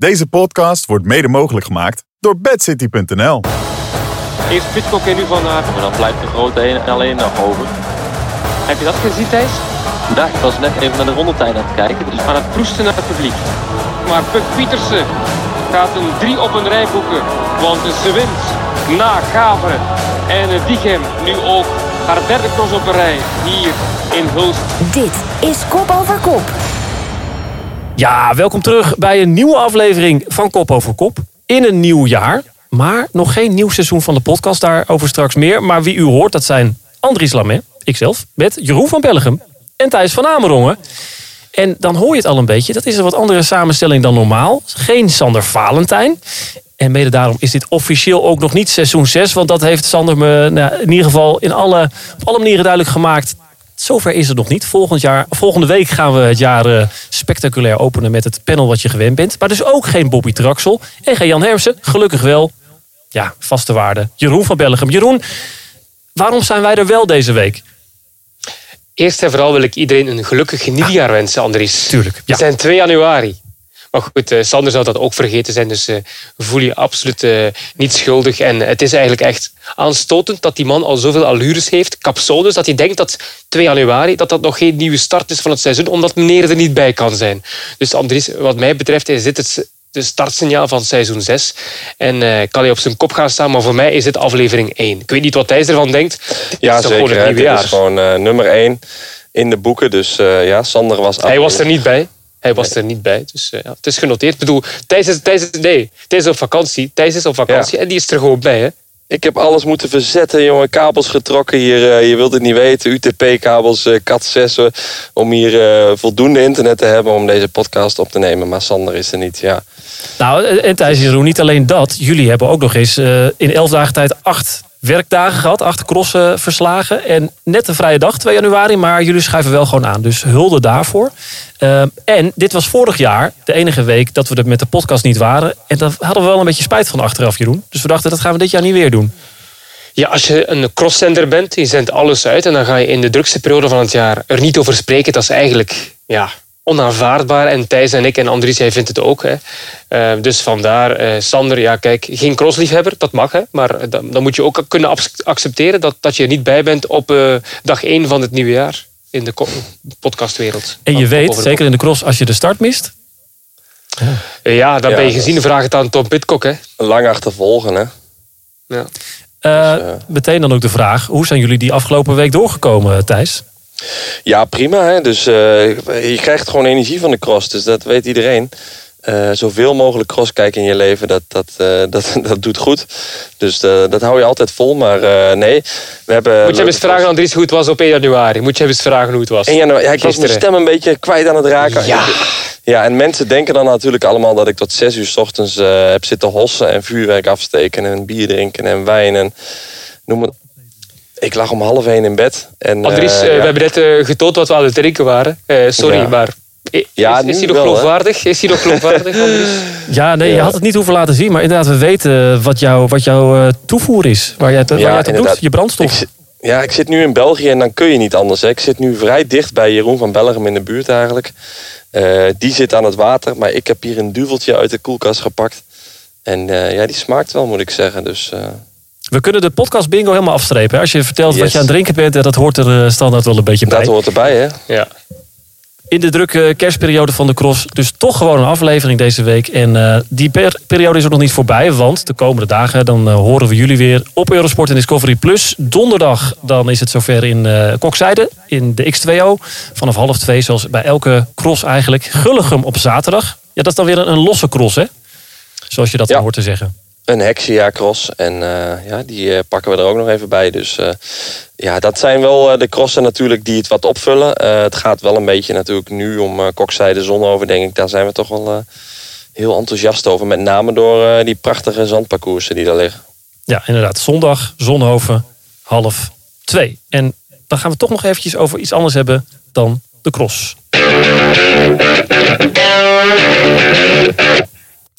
Deze podcast wordt mede mogelijk gemaakt door bedcity.nl. Eerst Pitcock en nu Van Aert. Maar dan blijft de grote een alleen nog over. Heb je dat gezien Thijs? Daar, ik was net even naar de rondetijd aan het kijken. Dus Aan het proesten naar het publiek. Maar Puk Pietersen gaat een drie op een rij boeken. Want ze wint na Gaveren en Diegem nu ook haar derde cross op een rij hier in Hulst. Dit is Kop Over Kop. Ja, welkom terug bij een nieuwe aflevering van Kop over Kop. In een nieuw jaar, maar nog geen nieuw seizoen van de podcast. Daarover straks meer. Maar wie u hoort, dat zijn Andries Lamet, ikzelf, met Jeroen van Bellegem en Thijs van Amerongen. En dan hoor je het al een beetje, dat is een wat andere samenstelling dan normaal. Geen Sander Valentijn. En mede daarom is dit officieel ook nog niet seizoen 6. Want dat heeft Sander me nou, in ieder geval in alle, op alle manieren duidelijk gemaakt. Zover is het nog niet. Volgend jaar, volgende week gaan we het jaar eh, spectaculair openen met het panel wat je gewend bent. Maar dus ook geen Bobby Traxel en geen Jan Hermsen. Gelukkig wel. Ja, vaste waarde. Jeroen van Bellegem. Jeroen, waarom zijn wij er wel deze week? Eerst en vooral wil ik iedereen een gelukkig nieuwjaar wensen, Andries. Tuurlijk, ja. We zijn 2 januari. Maar goed, eh, Sander zou dat ook vergeten zijn, dus eh, voel je absoluut eh, niet schuldig. En het is eigenlijk echt aanstotend dat die man al zoveel allures heeft, capsones, dat hij denkt dat 2 januari dat dat nog geen nieuwe start is van het seizoen, omdat meneer er niet bij kan zijn. Dus Andries, wat mij betreft is dit het de startsignaal van seizoen 6. En kan hij op zijn kop gaan staan, maar voor mij is dit aflevering 1. Ik weet niet wat Thijs ervan denkt. Ja, is zeker. gewoon het is gewoon nummer 1 in de boeken. Dus ja, Sander was... Hij was er niet bij. Hij was er niet bij, dus eh, ja, het is genoteerd. Ik bedoel, Thijs is, Thijs is, nee, Thijs is op vakantie. Thijs is op vakantie en die is er gewoon bij. Hè? Ik heb alles moeten verzetten, jongen. Kabels getrokken hier. eh, je wilt het niet weten. UTP-kabels, eh cat 6. eh, om hier voldoende internet te hebben om deze podcast op te nemen. Maar Sander is er niet, ja. Nou, en Thijs en Jeroen, niet alleen dat. Jullie hebben ook nog eens in elf dagen tijd acht werkdagen gehad. Acht crossen verslagen. En net een vrije dag, 2 januari. Maar jullie schuiven wel gewoon aan. Dus hulde daarvoor. Ehm, en dit was vorig jaar de enige week dat we er met de podcast niet waren. En daar hadden we wel een beetje spijt van achteraf, Jeroen. Dus we dachten, dat gaan we dit jaar niet weer doen. Ja, als je een crosszender bent, je zendt alles uit en dan ga je in de drukste periode van het jaar er niet over spreken. Dat is eigenlijk ja, onaanvaardbaar. En Thijs en ik en Andries, jij vindt het ook. Hè. Eh, dus vandaar, eh, Sander, ja kijk, geen crossliefhebber, dat mag. Hè, maar dan, dan moet je ook kunnen accepteren dat, dat je er niet bij bent op eh, dag 1 van het nieuwe jaar. In de podcastwereld. En je weet, zeker in de cross, als je de start mist. Kop. Ja, dan Ja, ben je gezien. Vraag het aan Tom Pitcock. Hè. Lang achtervolgen, hè. Ja. Eh, Dus, eh, meteen dan ook de vraag, hoe zijn jullie die afgelopen week doorgekomen, Thijs? Ja, prima. Hè? Dus eh, je krijgt gewoon energie van de cross. Dus dat weet iedereen. Eh, zoveel mogelijk cross kijken in je leven, dat, dat, eh, dat, dat doet goed. Dus dat hou je altijd vol. Maar nee, we hebben... Moet je hem eens vragen, Andries, hoe het was op 1 januari? Moet je hem eens vragen hoe het was? 1 januari. Ja, ik was mijn Gisteren. stem een beetje kwijt aan het raken. Ja. Ja, en mensen denken dan natuurlijk allemaal dat ik tot zes uur 's ochtends heb zitten hossen en vuurwerk afsteken en bier drinken en wijn en noem het. Ik lag om half één in bed. En, Andries, eh, eh, ja. we hebben net eh, getoond wat we aan het drinken waren. Eh, sorry, Ja. maar Ja, is, is hij nog geloofwaardig? Is hij nog geloofwaardig, Andries? Ja, nee, je had het niet hoeven laten zien. Maar inderdaad, we weten wat, jou, wat jouw eh, toevoer is. Waar jij het, waar jij het op doet, je brandstof. Ik ja, ik zit nu in België en dan kun je niet anders. Hè. Ik zit nu vrij dicht bij Jeroen van Bellegem in de buurt eigenlijk. Eh, die zit aan het water, maar ik heb hier een duveltje uit de koelkast gepakt. En eh, ja, die smaakt wel, moet ik zeggen. Dus eh, We kunnen de podcast bingo helemaal afstrepen. hè. Als je vertelt wat je aan het drinken bent, eh, dat hoort er eh, standaard wel een beetje bij. dat hoort erbij, hè? Ja. In de drukke kerstperiode van de cross. Dus toch gewoon een aflevering deze week. En eh, die per- periode is ook nog niet voorbij. Want de komende dagen dan eh, horen we jullie weer op Eurosport en Discovery Plus. Donderdag dan is het zover in eh Kokzijde. In de X2O. Vanaf half twee zoals bij elke cross eigenlijk. Gulligem op zaterdag. Ja, dat is dan weer een, een losse cross hè? Zoals je dat dan hoort te zeggen. Een Hexia Cross. En eh, ja, die eh, pakken we er ook nog even bij. Dus eh, ja, dat zijn wel de crossen natuurlijk die het wat opvullen. Het gaat wel een beetje natuurlijk nu om Kokzijde Zonhoven, denk ik. Daar zijn we toch wel heel enthousiast over. Met name door die prachtige zandparcoursen die daar liggen. Ja, inderdaad. Zondag, Zonhoven, half twee. En dan gaan we toch nog eventjes over iets anders hebben dan de cross.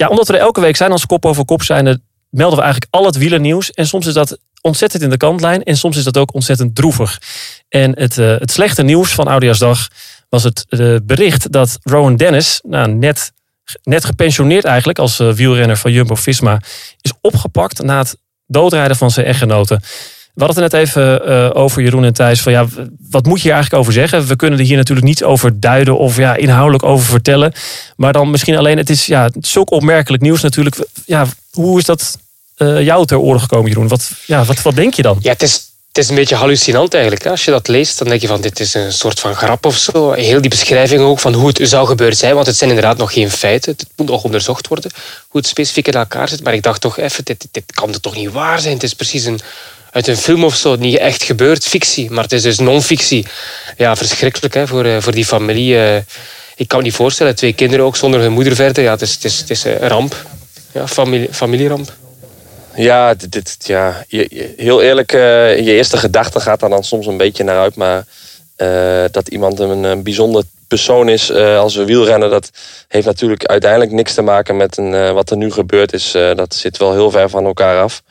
Ja, omdat we elke week zijn als kop over kop zijn, melden we eigenlijk al het wielernieuws. En soms is dat ontzettend in de kantlijn en soms is dat ook ontzettend droevig. En het, eh, het slechte nieuws van Oudejaarsdag was het eh, bericht dat Rowan Dennis, nou, net net gepensioneerd eigenlijk als eh, wielrenner van Jumbo-Visma, is opgepakt na het doodrijden van zijn echtgenote. We hadden het net even eh, over, Jeroen en Thijs. Van, ja, wat moet je hier eigenlijk over zeggen? We kunnen er hier natuurlijk niets over duiden of ja, inhoudelijk over vertellen. Maar dan misschien alleen, het is ja, zulk opmerkelijk nieuws natuurlijk. Ja, hoe is dat eh, jou ter oren gekomen, Jeroen? Wat, ja, wat, wat denk je dan? Ja, het is, het is een beetje hallucinant eigenlijk. Als je dat leest, dan denk je van dit is een soort van grap of zo. Heel die beschrijving ook van hoe het zou gebeurd zijn. Want het zijn inderdaad nog geen feiten. Het moet nog onderzocht worden hoe het specifiek in elkaar zit. Maar ik dacht toch even, dit, dit kan toch niet waar zijn? Het is precies een, uit een film of zo. Niet echt gebeurd, fictie. Maar het is dus non-fictie. Ja, verschrikkelijk hè, voor, eh, voor die familie. eh. ik kan me niet voorstellen. Twee kinderen ook zonder hun moeder verder. Ja, het is, het is, het is een ramp. Ja, familie, familieramp. Ja, dit, ja je, heel eerlijk, eh, je eerste gedachte gaat daar dan soms een beetje naar uit. Maar dat iemand een, een bijzonder persoon is als een wielrenner... dat heeft natuurlijk uiteindelijk niks te maken met een, wat er nu gebeurd is. Dat zit wel heel ver van elkaar af.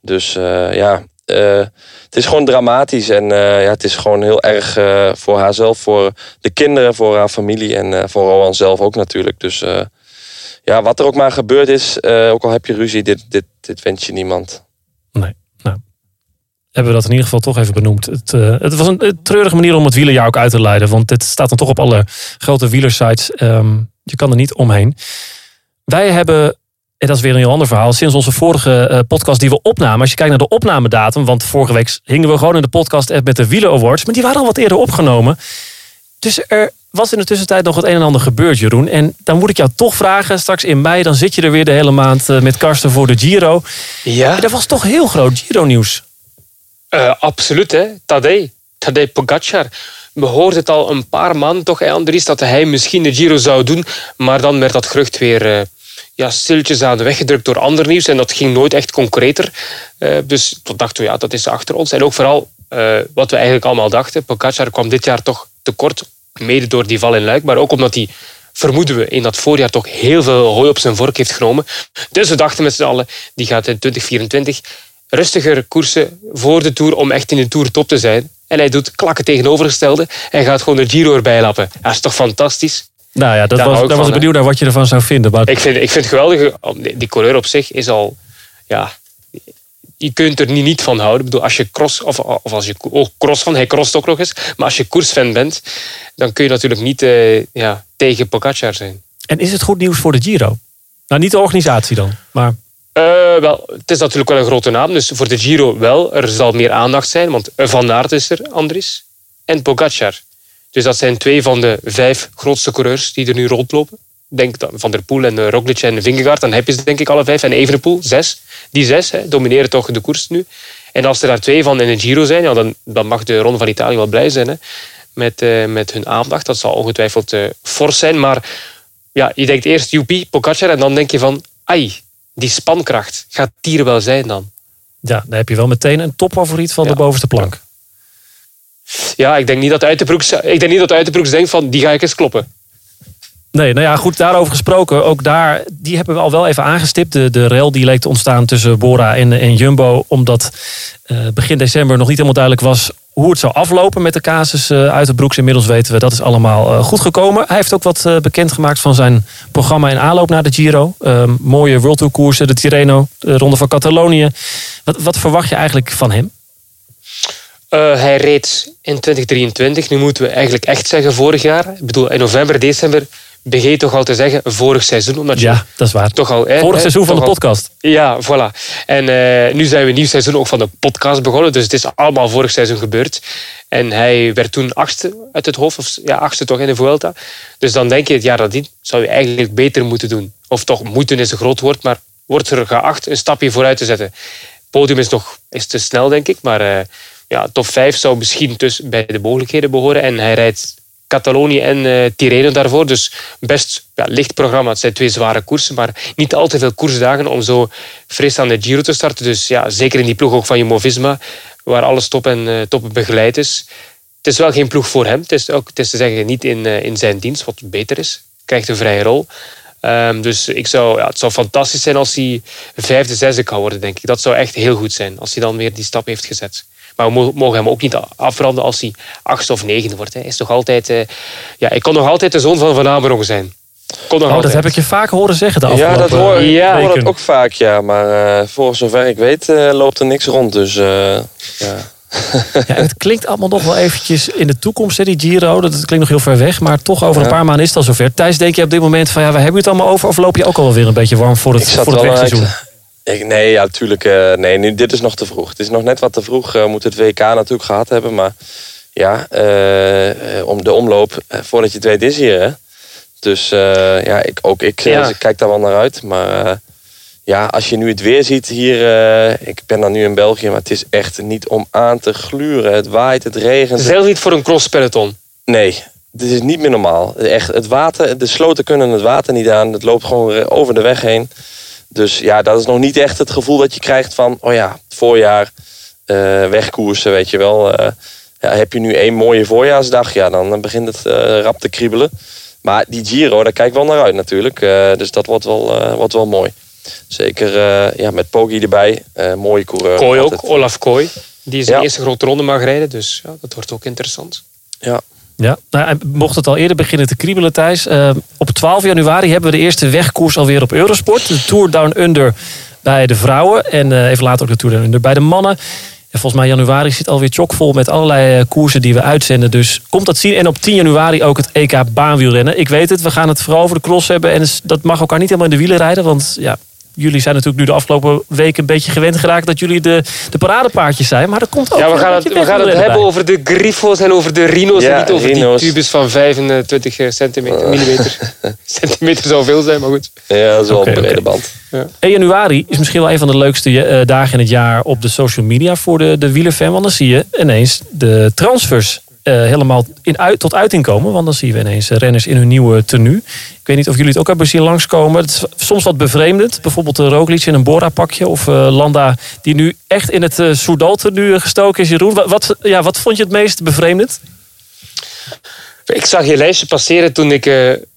Dus ja, eh, het is gewoon dramatisch. En eh, ja, het is gewoon heel erg eh, voor haarzelf, voor de kinderen, voor haar familie... en voor Rowan zelf ook natuurlijk. Dus ja, wat er ook maar gebeurd is, ook al heb je ruzie... dit, dit, dit wens je niemand. Nee. Nou, hebben we dat in ieder geval toch even benoemd. Het, het was een, treurige manier om het wielerjaar ook uit te leiden. Want dit staat dan toch op alle grote wielersites. Ehm, je kan er niet omheen. Wij hebben, en dat is weer een heel ander verhaal. Sinds onze vorige eh, podcast die we opnamen. Als je kijkt naar de opnamedatum. Want vorige week hingen we gewoon in de podcast app met de Wieler Awards. Maar die waren al wat eerder opgenomen. Dus er was in de tussentijd nog het een en ander gebeurd, Jeroen. En dan moet ik jou toch vragen. Straks in mei, dan zit je er weer de hele maand eh, met Karsten voor de Giro. Ja. Er was toch heel groot Giro-nieuws. Eh, absoluut, hè. Tadej. Tadej Pogacar. We hoorden het al een paar maanden toch, hè, Andries, dat hij misschien de Giro zou doen. Maar dan werd dat gerucht weer ja, stilletjes aan de weg gedrukt door ander nieuws. En dat ging nooit echt concreter. Eh, dus toen dachten we, ja, dat is achter ons. En ook vooral eh, wat we eigenlijk allemaal dachten. Pogacar kwam dit jaar toch tekort. Mede door die val in Luik. Maar ook omdat hij, vermoeden we, in dat voorjaar toch heel veel hooi op zijn vork heeft genomen. Dus we dachten met z'n allen, die gaat in 2024 rustiger koersen voor de Tour om echt in de Tour top te zijn. En hij doet klakken tegenovergestelde en gaat gewoon de Giro erbij lappen. Dat is toch fantastisch? Nou ja, dat Daar was, daar was ik benieuwd naar wat je ervan zou vinden. Maar Ik vind, ik vind het geweldig. Die die coureur op zich is al... Ja, je kunt er niet, niet van houden. Ik bedoel, als je cross... Of, of als je oh, cross van... Hij crost ook nog eens. Maar als je koersfan bent, dan kun je natuurlijk niet eh, ja, tegen Pogacar zijn. En is het goed nieuws voor de Giro? Nou, niet de organisatie dan. Maar Eh, wel, het is natuurlijk wel een grote naam. Dus voor de Giro wel. Er zal meer aandacht zijn. Want Van Aert is er, Andries. En Pogacar. Dus dat zijn twee van de vijf grootste coureurs die er nu rondlopen. Denk dan Van der Poel en eh, Roglic en Vingegaard. Dan heb je ze denk ik alle vijf. En Evenepoel, zes. Die zes hè, domineren toch de koers nu. En als er daar twee van in de Giro zijn, ja, dan, dan mag de Ronde van Italië wel blij zijn. Hè, met, eh, met hun aandacht. Dat zal ongetwijfeld eh, fors zijn. Maar ja, je denkt eerst Joepie, Pogacar. En dan denk je van, ai, die spankracht. Gaat die er wel zijn dan? ja, dan heb je wel meteen een topfavoriet van de bovenste plank. Ja, ik denk niet dat Uitenbroeks, ik denk niet dat denkt van, die ga ik eens kloppen. Nee, nou ja, goed, daarover gesproken. Ook daar, die hebben we al wel even aangestipt. De, de rel die leek te ontstaan tussen Bora en, en Jumbo. Omdat eh, begin december nog niet helemaal duidelijk was hoe het zou aflopen met de casus eh uit de Broeks. Inmiddels weten we dat is allemaal eh, goed gekomen. Hij heeft ook wat bekendgemaakt van zijn programma in aanloop naar de Giro. Ehm, mooie World Tour koersen, de Tirreno, de Ronde van Catalonië. Wat, wat verwacht je eigenlijk van hem? Eh, hij reed in 2023. Nu moeten we eigenlijk echt zeggen vorig jaar. Ik bedoel, in november, december begin je toch al te zeggen vorig seizoen. Omdat je Ja, dat is waar. toch al... Vorig seizoen van de al- podcast. Ja, voilà. En eh, nu zijn we een nieuw seizoen ook van de podcast begonnen. Dus het is allemaal vorig seizoen gebeurd. En hij werd toen achtste uit het hoofd. Of ja, achtste toch in de Vuelta. Dus dan denk je, het jaar nadien zou je eigenlijk beter moeten doen. Of toch, moeten is een groot woord. Maar wordt er geacht een stapje vooruit te zetten. podium is nog is te snel, denk ik. Maar eh, ja, top 5 zou misschien dus bij de mogelijkheden behoren. En hij rijdt Catalonië en eh Tirreno daarvoor. Dus best ja, licht programma. Het zijn twee zware koersen, maar niet al te veel koersdagen om zo fris aan de Giro te starten. Dus ja, zeker in die ploeg ook van Jumbo-Visma, waar alles top en eh, top begeleid is. Het is wel geen ploeg voor hem. Het is, ook, het is te zeggen niet in, eh, in zijn dienst, wat beter is. Hij krijgt een vrije rol. Ehm, dus ik zou, ja, het zou fantastisch zijn als hij vijfde, zesde kan worden, denk ik. Dat zou echt heel goed zijn, als hij dan weer die stap heeft gezet. Maar we mo- mogen hem ook niet afbranden als hij achtste of negende wordt. Hè. Hij is nog altijd, eh, ja, hij kon nog altijd de zoon van Van Amerongen zijn. Kon nog Oh, dat heb ik je vaak horen zeggen de Ja, dat hoor, ik Ja. hoor dat ook vaak, ja. Maar eh, voor zover ik weet eh, loopt er niks rond. Dus eh, ja. Ja, het klinkt allemaal nog wel eventjes in de toekomst, hè, die Giro. Dat klinkt nog heel ver weg, maar toch over een Ja. paar maanden is het al zover. Thijs, denk je op dit moment van, ja, waar hebben we het allemaal over? Of loop je ook alweer een beetje warm voor het, Ik voor het wel, wegseizoen? Ik, nee, ja, natuurlijk. eh, nee, nu, dit is nog te vroeg. Het is nog net wat te vroeg. eh moet het WK natuurlijk gehad hebben. Maar ja, eh, om de omloop, voordat je het weet, is hier. Hè? Dus ja, ik, ook ik Ja. kijk daar wel naar uit. Maar ja, als je nu het weer ziet hier. ik ben dan nu in België, maar het is echt niet om aan te gluren. Het waait, het regent. Zelfs niet voor een crosspeloton. Nee, dit is niet meer normaal. Echt, het water, de sloten kunnen het water niet aan. Het loopt gewoon over de weg heen. Dus ja, dat is nog niet echt het gevoel dat je krijgt van... oh ja, voorjaar, eh, wegkoersen, weet je wel. Eh, ja, heb je nu één mooie voorjaarsdag, ja, dan begint het eh, rap te kriebelen. Maar die Giro, daar kijk ik wel naar uit natuurlijk. Dus dat wordt wel, wordt wel mooi. Zeker ja, met Poggi erbij. mooie coureur. Kooi ook, Altijd. Olaf Kooi. Die zijn Ja. eerste grote ronde mag rijden. Dus ja, dat wordt ook interessant. Ja. Ja, nou, mocht het al eerder beginnen te kriebelen, Thijs. eh, op 12 januari hebben we de eerste wegkoers alweer op Eurosport. De Tour Down Under bij de vrouwen. En eh, even later ook de Tour Down Under bij de mannen. En volgens mij januari zit alweer chockvol met allerlei eh, koersen die we uitzenden. Dus komt dat zien. En op 10 januari ook het EK baanwielrennen. Ik weet het, we gaan het vooral over de cross hebben. En dat mag elkaar niet helemaal in de wielen rijden. Want ja, jullie zijn natuurlijk nu de afgelopen weken een beetje gewend geraakt... dat jullie de, de paradepaardjes zijn. Maar dat komt ook Ja, we gaan het, we gaan het hebben bij. over de Grifo's en over de Rino's. Ja, en niet over Rino's. die tubes van 25 centimeter, millimeter. centimeter zou veel zijn, maar goed. ja, dat is wel Oké, een brede band. 1 januari is misschien wel een van de leukste eh, dagen in het jaar op de social media voor de, de wielerfan. Want dan zie je ineens de transfers eh, helemaal in, uit, tot uiting komen. Want dan zien we ineens renners in hun nieuwe tenue. Ik weet niet of jullie het ook hebben zien langskomen. Het is soms wat bevreemdend. Bijvoorbeeld de Roglic in een Bora pakje. Of eh, Landa die nu echt in het uh, Soudal tenue gestoken is. Jeroen, wat, wat, ja, wat vond je het meest bevreemdend? Ik zag je lijstje passeren toen ik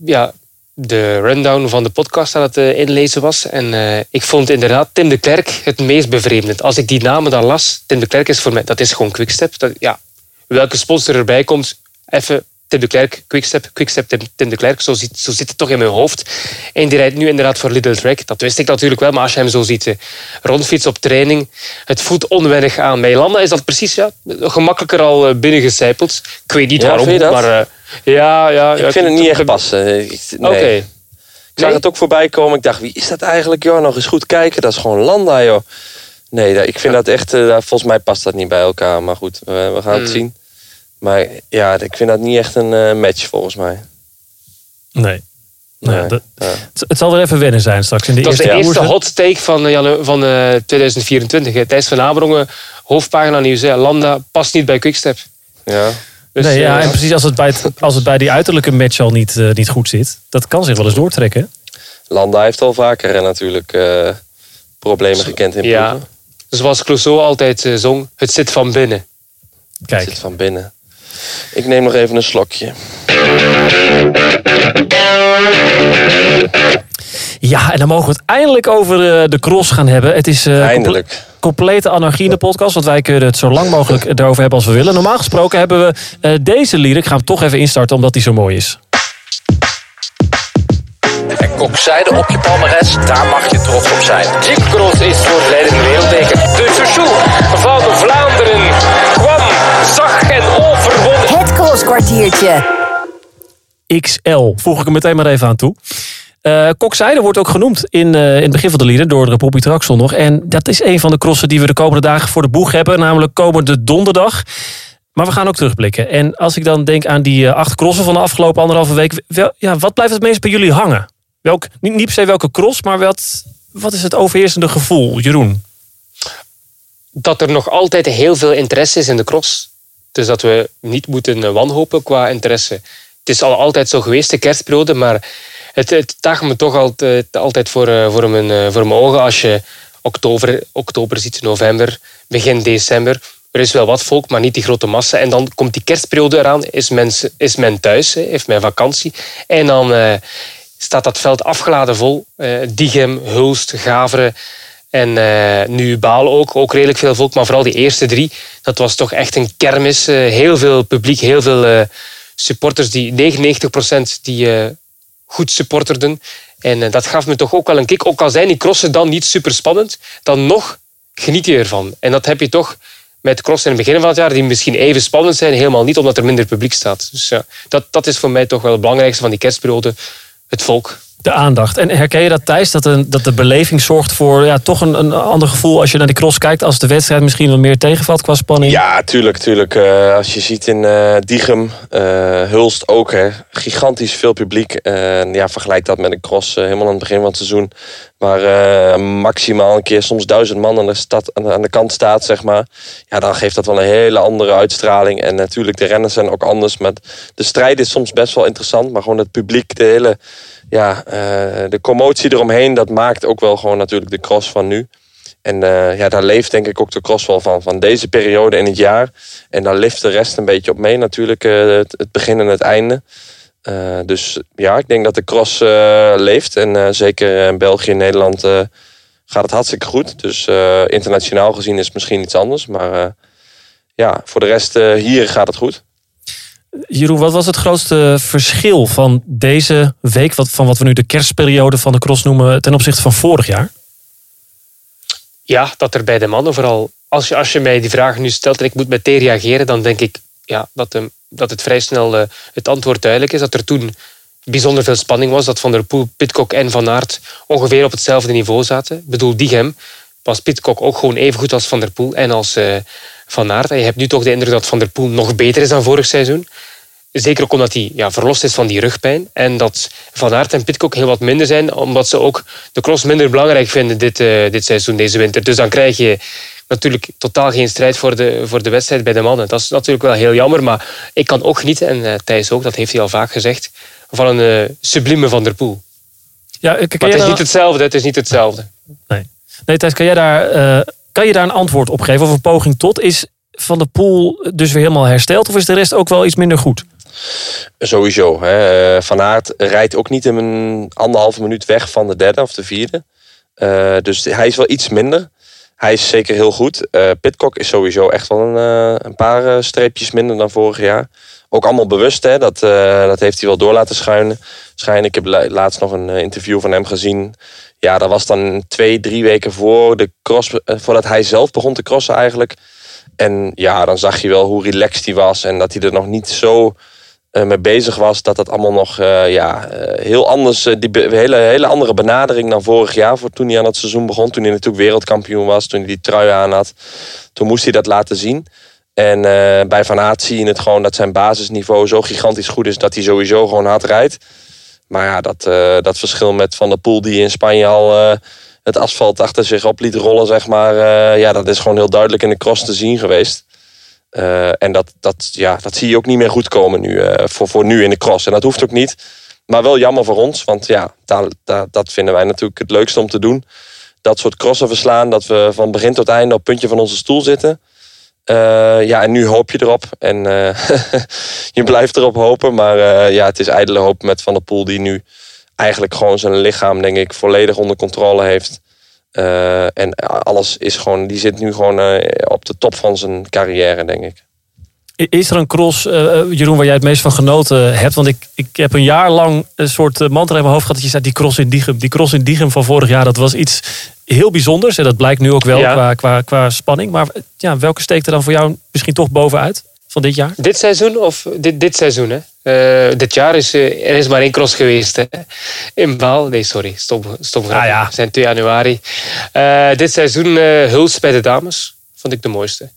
ja, de rundown van de podcast aan het inlezen was. En ik vond inderdaad Tim de Klerk het meest bevreemdend. Als ik die namen dan las, Tim de Klerk is voor mij, dat is gewoon Quickstep. Dat, ja, welke sponsor erbij komt, even Tim de Klerk, Quickstep, Quickstep, Tim, Tim de Klerk. Zo zit, zo zit het toch in mijn hoofd. En die rijdt nu inderdaad voor Little Track. Dat wist ik natuurlijk wel, maar als je hem zo ziet eh, rondfietsen op training, het voelt onwennig aan. Bij Landa is dat precies ja, gemakkelijker al eh, binnengecijpeld. Ik weet niet Ja, waarom, maar... eh, ja, ja, Ik vind het niet echt passen. Ik, nee. Oké. Ik zag Nee? het ook voorbij komen. Ik dacht, wie is dat eigenlijk? Joh, nog eens goed kijken. Dat is gewoon Landa, joh. Nee, ik vind dat echt... eh, volgens mij past dat niet bij elkaar. Maar goed, we, we gaan het Hmm. zien. Maar ja, ik vind dat niet echt een eh, match, volgens mij. Nee. Nou ja, Nee. dat- Ja. het, zal weer even wennen zijn straks in de Dat is eerste de eerste hot take van, eh, van eh, 2024. hè. Thijs van Amerongen, hoofdpagina nieuws. hè. Landa past niet bij Quickstep. Ja. Dus, nee, ja, en precies als het, bij het, als het bij die uiterlijke match al niet, eh, niet goed zit. Dat kan zich wel eens doortrekken. Landa heeft al vaker natuurlijk eh, problemen gekend in Ja. Zoals Clouseau altijd eh, zong, het zit van binnen. Het Kijk, zit van binnen. Ik neem nog even een slokje. ja, en dan mogen we het eindelijk over eh, de cross gaan hebben. Het is eh, Eindelijk. comple- complete anarchie in de podcast. Want wij kunnen het zo lang mogelijk erover hebben als we willen. Normaal gesproken hebben we eh, deze lied. Ik ga hem toch even instarten omdat hij zo mooi is. Kokzijde op je palmares, daar mag je trots op zijn. Jeepcross is voor de leidende wereldbeker. De chouchou van Vlaanderen kwam, zag en overwon. Het crosskwartiertje. XL. Voeg ik er meteen maar even aan toe. Eh Kokzijde wordt ook genoemd in, eh, in het begin van de lieden door de Poppy Traxel nog. En dat is een van de crossen die we de komende dagen voor de boeg hebben. Namelijk komende donderdag. Maar we gaan ook terugblikken. En als ik dan denk aan die eh, acht crossen van de afgelopen anderhalve week. Wel, ja, wat blijft het meest bij jullie hangen? Welk, niet, niet per se welke cross, maar wat, wat is het overheersende gevoel? Jeroen? Dat er nog altijd heel veel interesse is in de cross. Dus dat we niet moeten eh, wanhopen qua interesse. Het is al altijd zo geweest, de kerstperiode, maar het, het me toch altijd, voor, eh, voor, mijn, eh, voor mijn ogen als je oktober, oktober ziet, november, begin december. Er is wel wat volk, maar niet die grote massa. En dan komt die kerstperiode eraan, is men, is men thuis, heeft men vakantie. En dan staat dat veld afgeladen vol. Eh Diegem, Hulst, Gaveren en eh, nu Baal ook. Ook redelijk veel volk, maar vooral die eerste drie. Dat was toch echt een kermis. Eh, heel veel publiek, heel veel supporters. Die 99% die, goed supporterden. En dat gaf me toch ook wel een kick. Ook al zijn die crossen dan niet super spannend, dan nog geniet je ervan. En dat heb je toch met crossen in het begin van het jaar, die misschien even spannend zijn, helemaal niet omdat er minder publiek staat. Dus ja, dat, dat is voor mij toch wel het belangrijkste van die kerstperiode. Het volk. De aandacht. En herken je dat, Thijs? Dat, de beleving zorgt voor ja, toch een, een ander gevoel als je naar de cross kijkt. Als de wedstrijd misschien wat meer tegenvalt qua spanning. Ja, tuurlijk. tuurlijk. Eh, als je ziet in eh Diegem, eh, Hulst ook. Hè, gigantisch veel publiek. Ja, vergelijk dat met een cross helemaal aan het begin van het seizoen. Waar maximaal een keer soms duizend man aan de, stad, aan de kant staat, zeg maar. Ja, dan geeft dat wel een hele andere uitstraling. En natuurlijk, de renners zijn ook anders. Maar de strijd is soms best wel interessant. Maar gewoon het publiek, de hele ja, eh, de commotie eromheen, dat maakt ook wel gewoon natuurlijk de cross van nu. En eh, ja, daar leeft denk ik ook de cross wel van, van deze periode in het jaar. En daar lift de rest een beetje op mee natuurlijk, eh, het, begin en het einde. Dus ja, ik denk dat de cross leeft. En zeker in België en Nederland gaat het hartstikke goed. Dus internationaal gezien is het misschien iets anders. Maar ja, voor de rest hier gaat het goed. Jeroen, wat was het grootste verschil van deze week, wat, van wat we nu de kerstperiode van de cross noemen, ten opzichte van vorig jaar? Ja, dat er bij de mannen vooral... Als je, als je mij die vraag nu stelt en ik moet meteen reageren, dan denk ik ja, dat, de, dat het vrij snel eh, het antwoord duidelijk is. Dat er toen bijzonder veel spanning was. Dat Van der Poel, Pitcock en Van Aert ongeveer op hetzelfde niveau zaten. Ik bedoel, Diegem was Pitcock ook gewoon even goed als Van der Poel en als eh, Van Aert. En je hebt nu toch de indruk dat Van der Poel nog beter is dan vorig seizoen. Zeker ook omdat hij ja, verlost is van die rugpijn. En dat Van Aert en Pitcock heel wat minder zijn, omdat ze ook de cross minder belangrijk vinden dit, eh, dit seizoen, deze winter. Dus dan krijg je natuurlijk totaal geen strijd voor de, voor de wedstrijd bij de mannen. Dat is natuurlijk wel heel jammer, maar ik kan ook genieten, en eh, Thijs ook, dat heeft hij al vaak gezegd, van een eh, sublieme Van der Poel. Ja, Maar het is niet hetzelfde, het is niet hetzelfde. Nee, nee Thijs, kan, jij daar, kan je daar een antwoord op geven of een poging tot? Is Van der Poel dus weer helemaal hersteld of is de rest ook wel iets minder goed? Sowieso. Hè. Eh, Van Aert rijdt ook niet in een anderhalve minuut weg van de derde of de vierde. Eh, dus hij is wel iets minder. Hij is zeker heel goed. Eh Pitcock is sowieso echt wel een, een paar streepjes minder dan vorig jaar. Ook allemaal bewust, hè. Dat, dat heeft hij wel door laten schuinen. schijnen. Ik heb la- laatst nog een interview van hem gezien. Ja, dat was dan twee, drie weken voor de cross, eh, voordat hij zelf begon te crossen eigenlijk. En ja, dan zag je wel hoe relaxed hij was en dat hij er nog niet zo eh, mee bezig was. Dat dat allemaal nog eh, ja, heel anders, die hele, hele andere benadering dan vorig jaar. Voor toen hij aan het seizoen begon. Toen hij natuurlijk wereldkampioen was. Toen hij die trui aan had. Toen moest hij dat laten zien. En bij Van Aert zie je het gewoon dat zijn basisniveau zo gigantisch goed is. Dat hij sowieso gewoon hard rijdt. Maar ja, dat, eh, dat verschil met Van der Poel die in Spanje al eh, het asfalt achter zich op liet rollen, zeg maar. eh, ja, dat is gewoon heel duidelijk in de cross te zien geweest. En dat, dat, ja, dat zie je ook niet meer goed komen nu, voor, voor nu in de cross. En dat hoeft ook niet. Maar wel jammer voor ons, want ja, daar, dat vinden wij natuurlijk het leukste om te doen. Dat soort crossen verslaan, dat we van begin tot einde op het puntje van onze stoel zitten. Eh, ja, en nu hoop je erop. En eh, je blijft erop hopen. Maar eh, ja, het is ijdele hoop met Van der Poel die nu eigenlijk gewoon zijn lichaam, denk ik, volledig onder controle heeft. En alles is gewoon, die zit nu gewoon op de top van zijn carrière, denk ik. Is er een cross, eh, Jeroen, waar jij het meest van genoten hebt? Want ik, ik heb een jaar lang een soort eh, mantra in mijn hoofd gehad. Dat je zei, die cross in Diegem, die cross in Diegem van vorig jaar, dat was iets heel bijzonders. En dat blijkt nu ook wel Ja. qua, qua, qua spanning. Maar eh, ja, welke steekt er dan voor jou misschien toch bovenuit van dit jaar? Dit seizoen of dit, dit seizoen? Hè? Eh, dit jaar is eh, er is maar één cross geweest. Hè? In Baal. Nee, sorry. Stom, stom grapje. Ah, ja. We zijn 2 januari. Eh, dit seizoen eh Huls bij de dames. Vond ik de mooiste.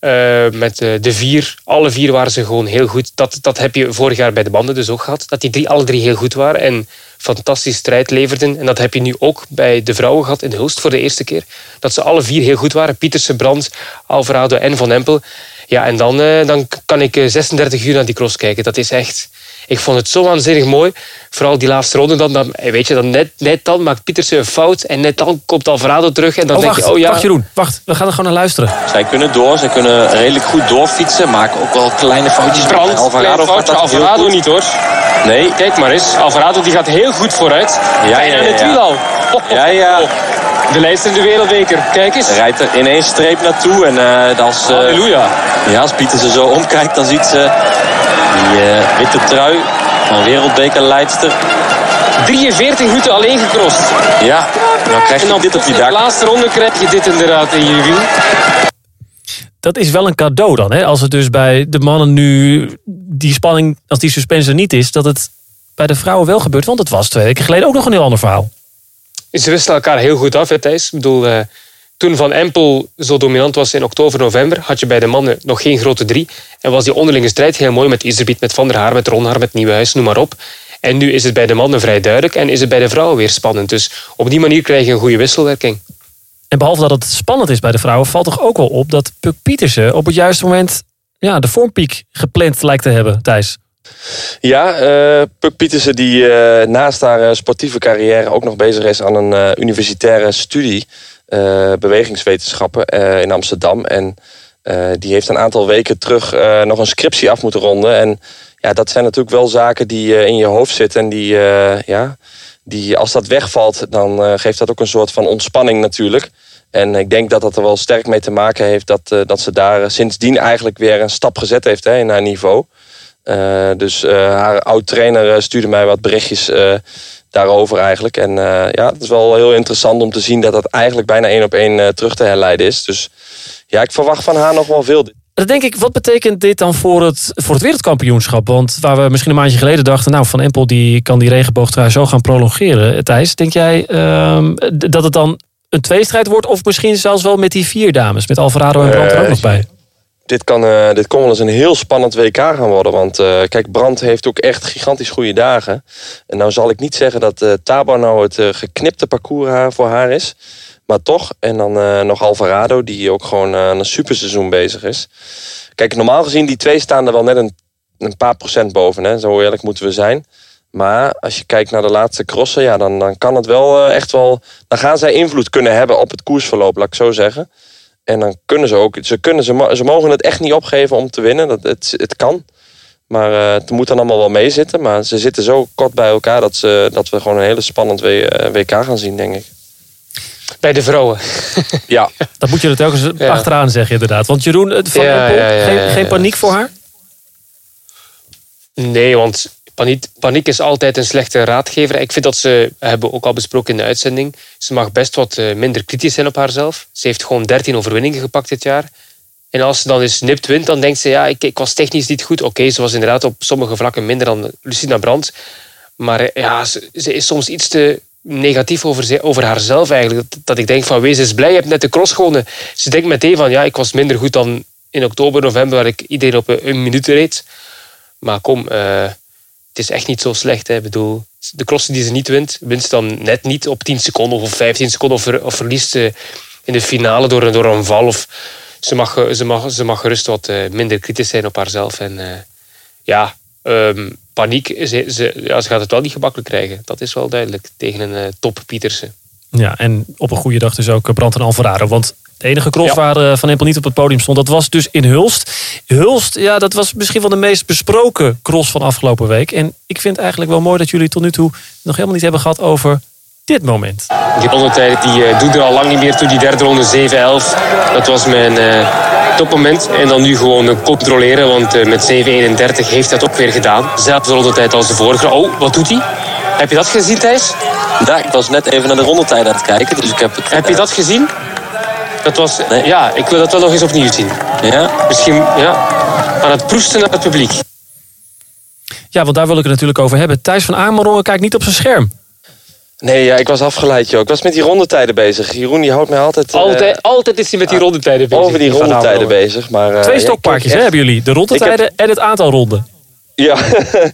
Eh, met eh, de vier. Alle vier waren ze gewoon heel goed. Dat, dat heb je vorig jaar bij de banden dus ook gehad. Dat die drie, alle drie heel goed waren. En fantastisch strijd leverden. En dat heb je nu ook bij de vrouwen gehad in Hulst voor de eerste keer. Dat ze alle vier heel goed waren. Pietersen, Brandt, Alvarado en Van Empel. Ja, en dan, eh, dan kan ik eh, 36 uur naar die cross kijken. Dat is echt... Ik vond het zo waanzinnig mooi. Vooral die laatste ronde. Dan, dan, eh, weet je, dan net, net dan maakt Pietersen een fout. En net dan komt Alvarado terug. En dan Oh, denk wacht, je, oh ja... wacht Jeroen, wacht. We gaan er gewoon naar luisteren. Zij kunnen door, zij kunnen redelijk goed doorfietsen. Maken ook wel kleine foutjes. Brand, Alvarado gaat dat heel Alvarado goed. niet hoor. Nee, Kijk maar eens. Alvarado die gaat heel goed vooruit. Ja, ja, het ja. wiel al. Ja, ja. De lijst in de wereldbeker. Kijk eens. Hij rijdt er in één streep naartoe. En eh, als, eh, Halleluja. ja, als Pieter ze zo omkijkt, dan ziet ze die eh, witte trui. van wereldbekerleidster. 43 minuten alleen gecrossed. Ja, nou krijg En je dan dit op je in de dak. laatste ronde krijg je dit inderdaad in je wiel. Dat is wel een cadeau dan. Hè? Als het dus bij de mannen nu die spanning, als die suspense er niet is, dat het bij de vrouwen wel gebeurt. Want het was twee weken geleden ook nog een heel ander verhaal. Ze wisten elkaar heel goed af, hè, Thijs. Ik bedoel, eh, toen Van Empel zo dominant was in oktober, november, had je bij de mannen nog geen grote drie. En was die onderlinge strijd heel mooi met Iserbiet, met Van der Haar, met Ronhaar, met Nieuwenhuis, noem maar op. En nu is het bij de mannen vrij duidelijk en is het bij de vrouwen weer spannend. Dus op die manier krijg je een goede wisselwerking. En behalve dat het spannend is bij de vrouwen, valt toch ook wel op dat Puk Pietersen op het juiste moment ja, de vormpiek gepland lijkt te hebben, Thijs. Ja, eh Puk Pietersen die eh, naast haar eh, sportieve carrière ook nog bezig is aan een universitaire studie bewegingswetenschappen in Amsterdam. En die heeft een aantal weken terug nog een scriptie af moeten ronden. En ja, dat zijn natuurlijk wel zaken die in je hoofd zitten. En die, ja, die, als dat wegvalt, dan geeft dat ook een soort van ontspanning natuurlijk. En ik denk dat dat er wel sterk mee te maken heeft dat, dat ze daar sindsdien eigenlijk weer een stap gezet heeft hè, in haar niveau. Eh, dus eh, haar oud-trainer eh, stuurde mij wat berichtjes daarover eigenlijk. En ja, het is wel heel interessant om te zien dat dat eigenlijk bijna één op één terug te herleiden is. Dus ja, ik verwacht van haar nog wel veel. Dan denk ik, wat betekent dit dan voor het, voor het wereldkampioenschap? Want waar we misschien een maandje geleden dachten... nou, Van Empel die kan die regenboogtrui zo gaan prolongeren. Thijs, denk jij ehm, dat het dan een tweestrijd wordt... of misschien zelfs wel met die vier dames, met Alvarado en Brandt er ook nog bij? Dit kan, eh, dit kon wel eens een heel spannend WK gaan worden. Want eh, kijk, Brandt heeft ook echt gigantisch goede dagen. En nou zal ik niet zeggen dat eh Tabor nou het geknipte parcours voor haar is. Maar toch. En dan nog Alvarado, die ook gewoon aan een superseizoen bezig is. Kijk, normaal gezien, die twee staan er wel net een, een paar procent boven. Hè? Zo eerlijk moeten we zijn. Maar als je kijkt naar de laatste crossen, ja, dan, dan kan het wel echt wel. Dan gaan zij invloed kunnen hebben op het koersverloop, laat ik zo zeggen. En dan kunnen ze ook. Ze, kunnen, ze, ze mogen het echt niet opgeven om te winnen. Dat, het, het kan. Maar eh, het moet dan allemaal wel meezitten. Maar ze zitten zo kort bij elkaar dat, ze, dat we gewoon een hele spannend W- eh, WK gaan zien, denk ik. Bij de vrouwen. Ja, Dat moet je er telkens Ja. achteraan zeggen, inderdaad. Want Jeroen, Van Ja, Empel, ja, ja, geen, ja, geen paniek voor haar? Nee, want paniek, paniek is altijd een slechte raadgever. Ik vind dat ze, hebben ook al besproken in de uitzending, ze mag best wat eh, minder kritisch zijn op haarzelf. Ze heeft gewoon 13 overwinningen gepakt dit jaar. En als ze dan eens nipt wint, dan denkt ze, ja, ik, ik was technisch niet goed. Oké, ze was inderdaad op sommige vlakken minder dan Lucina Brandt. Maar eh, ja, ze, is soms iets te negatief over, over haarzelf eigenlijk. Dat, ik denk van, wees eens blij, je hebt net de cross gewonnen. Ze denkt meteen van, ja, ik was minder goed dan in oktober, november, waar ik iedereen op een, een minuut reed. Maar kom, eh, het is echt niet zo slecht. Hè. Ik bedoel, de crossen die ze niet wint, wint ze dan net niet op 10 seconden of 15 seconden. Of, ver- of verliest ze in de finale door, een- door een val. Of, ze, mag, eh, ze, mag, ze mag gerust wat eh, minder kritisch zijn op haarzelf. En eh, ja, ehm, paniek, ze, ze, ja, ze gaat het wel niet gemakkelijk krijgen. Dat is wel duidelijk tegen een eh, top Pietersen. Ja, en op een goede dag dus ook Brandt en Alvarado. Want de enige cross Ja. waar eh, Van Empel niet op het podium stond, dat was dus in Hulst. Hulst, ja, dat was misschien wel de meest besproken cross van afgelopen week. En ik vind het eigenlijk wel mooi dat jullie tot nu toe nog helemaal niet hebben gehad over dit moment. Die rondetijd die eh, doet er al lang niet meer toe. Die derde ronde 7-11. Dat was mijn eh, topmoment. En dan nu gewoon controleren. Want eh, met 7-31 heeft hij het ook weer gedaan. Zelfde rondetijd als de vorige. Oh, wat doet hij? Heb je dat gezien, Thijs? Ja, ik was net even naar de rondetijd aan het kijken. Dus ik heb het... Heb je dat gezien? Dat was... Nee. Ja, ik wil dat wel nog eens opnieuw zien. Ja? Misschien, ja. Aan het proesten naar het publiek. Ja, want daar wil ik het natuurlijk over hebben. Thijs van Amerongen kijkt niet op zijn scherm. nee, ja, ik was afgeleid, joh. Ik was met die rondetijden bezig. Jeroen die houdt mij altijd eh, Altijd, altijd is hij met die rondetijden bezig. over die rondetijden bezig. Maar, eh, Twee stokpaardjes echt- hebben jullie. De rondetijden en het aantal ronden. Ja,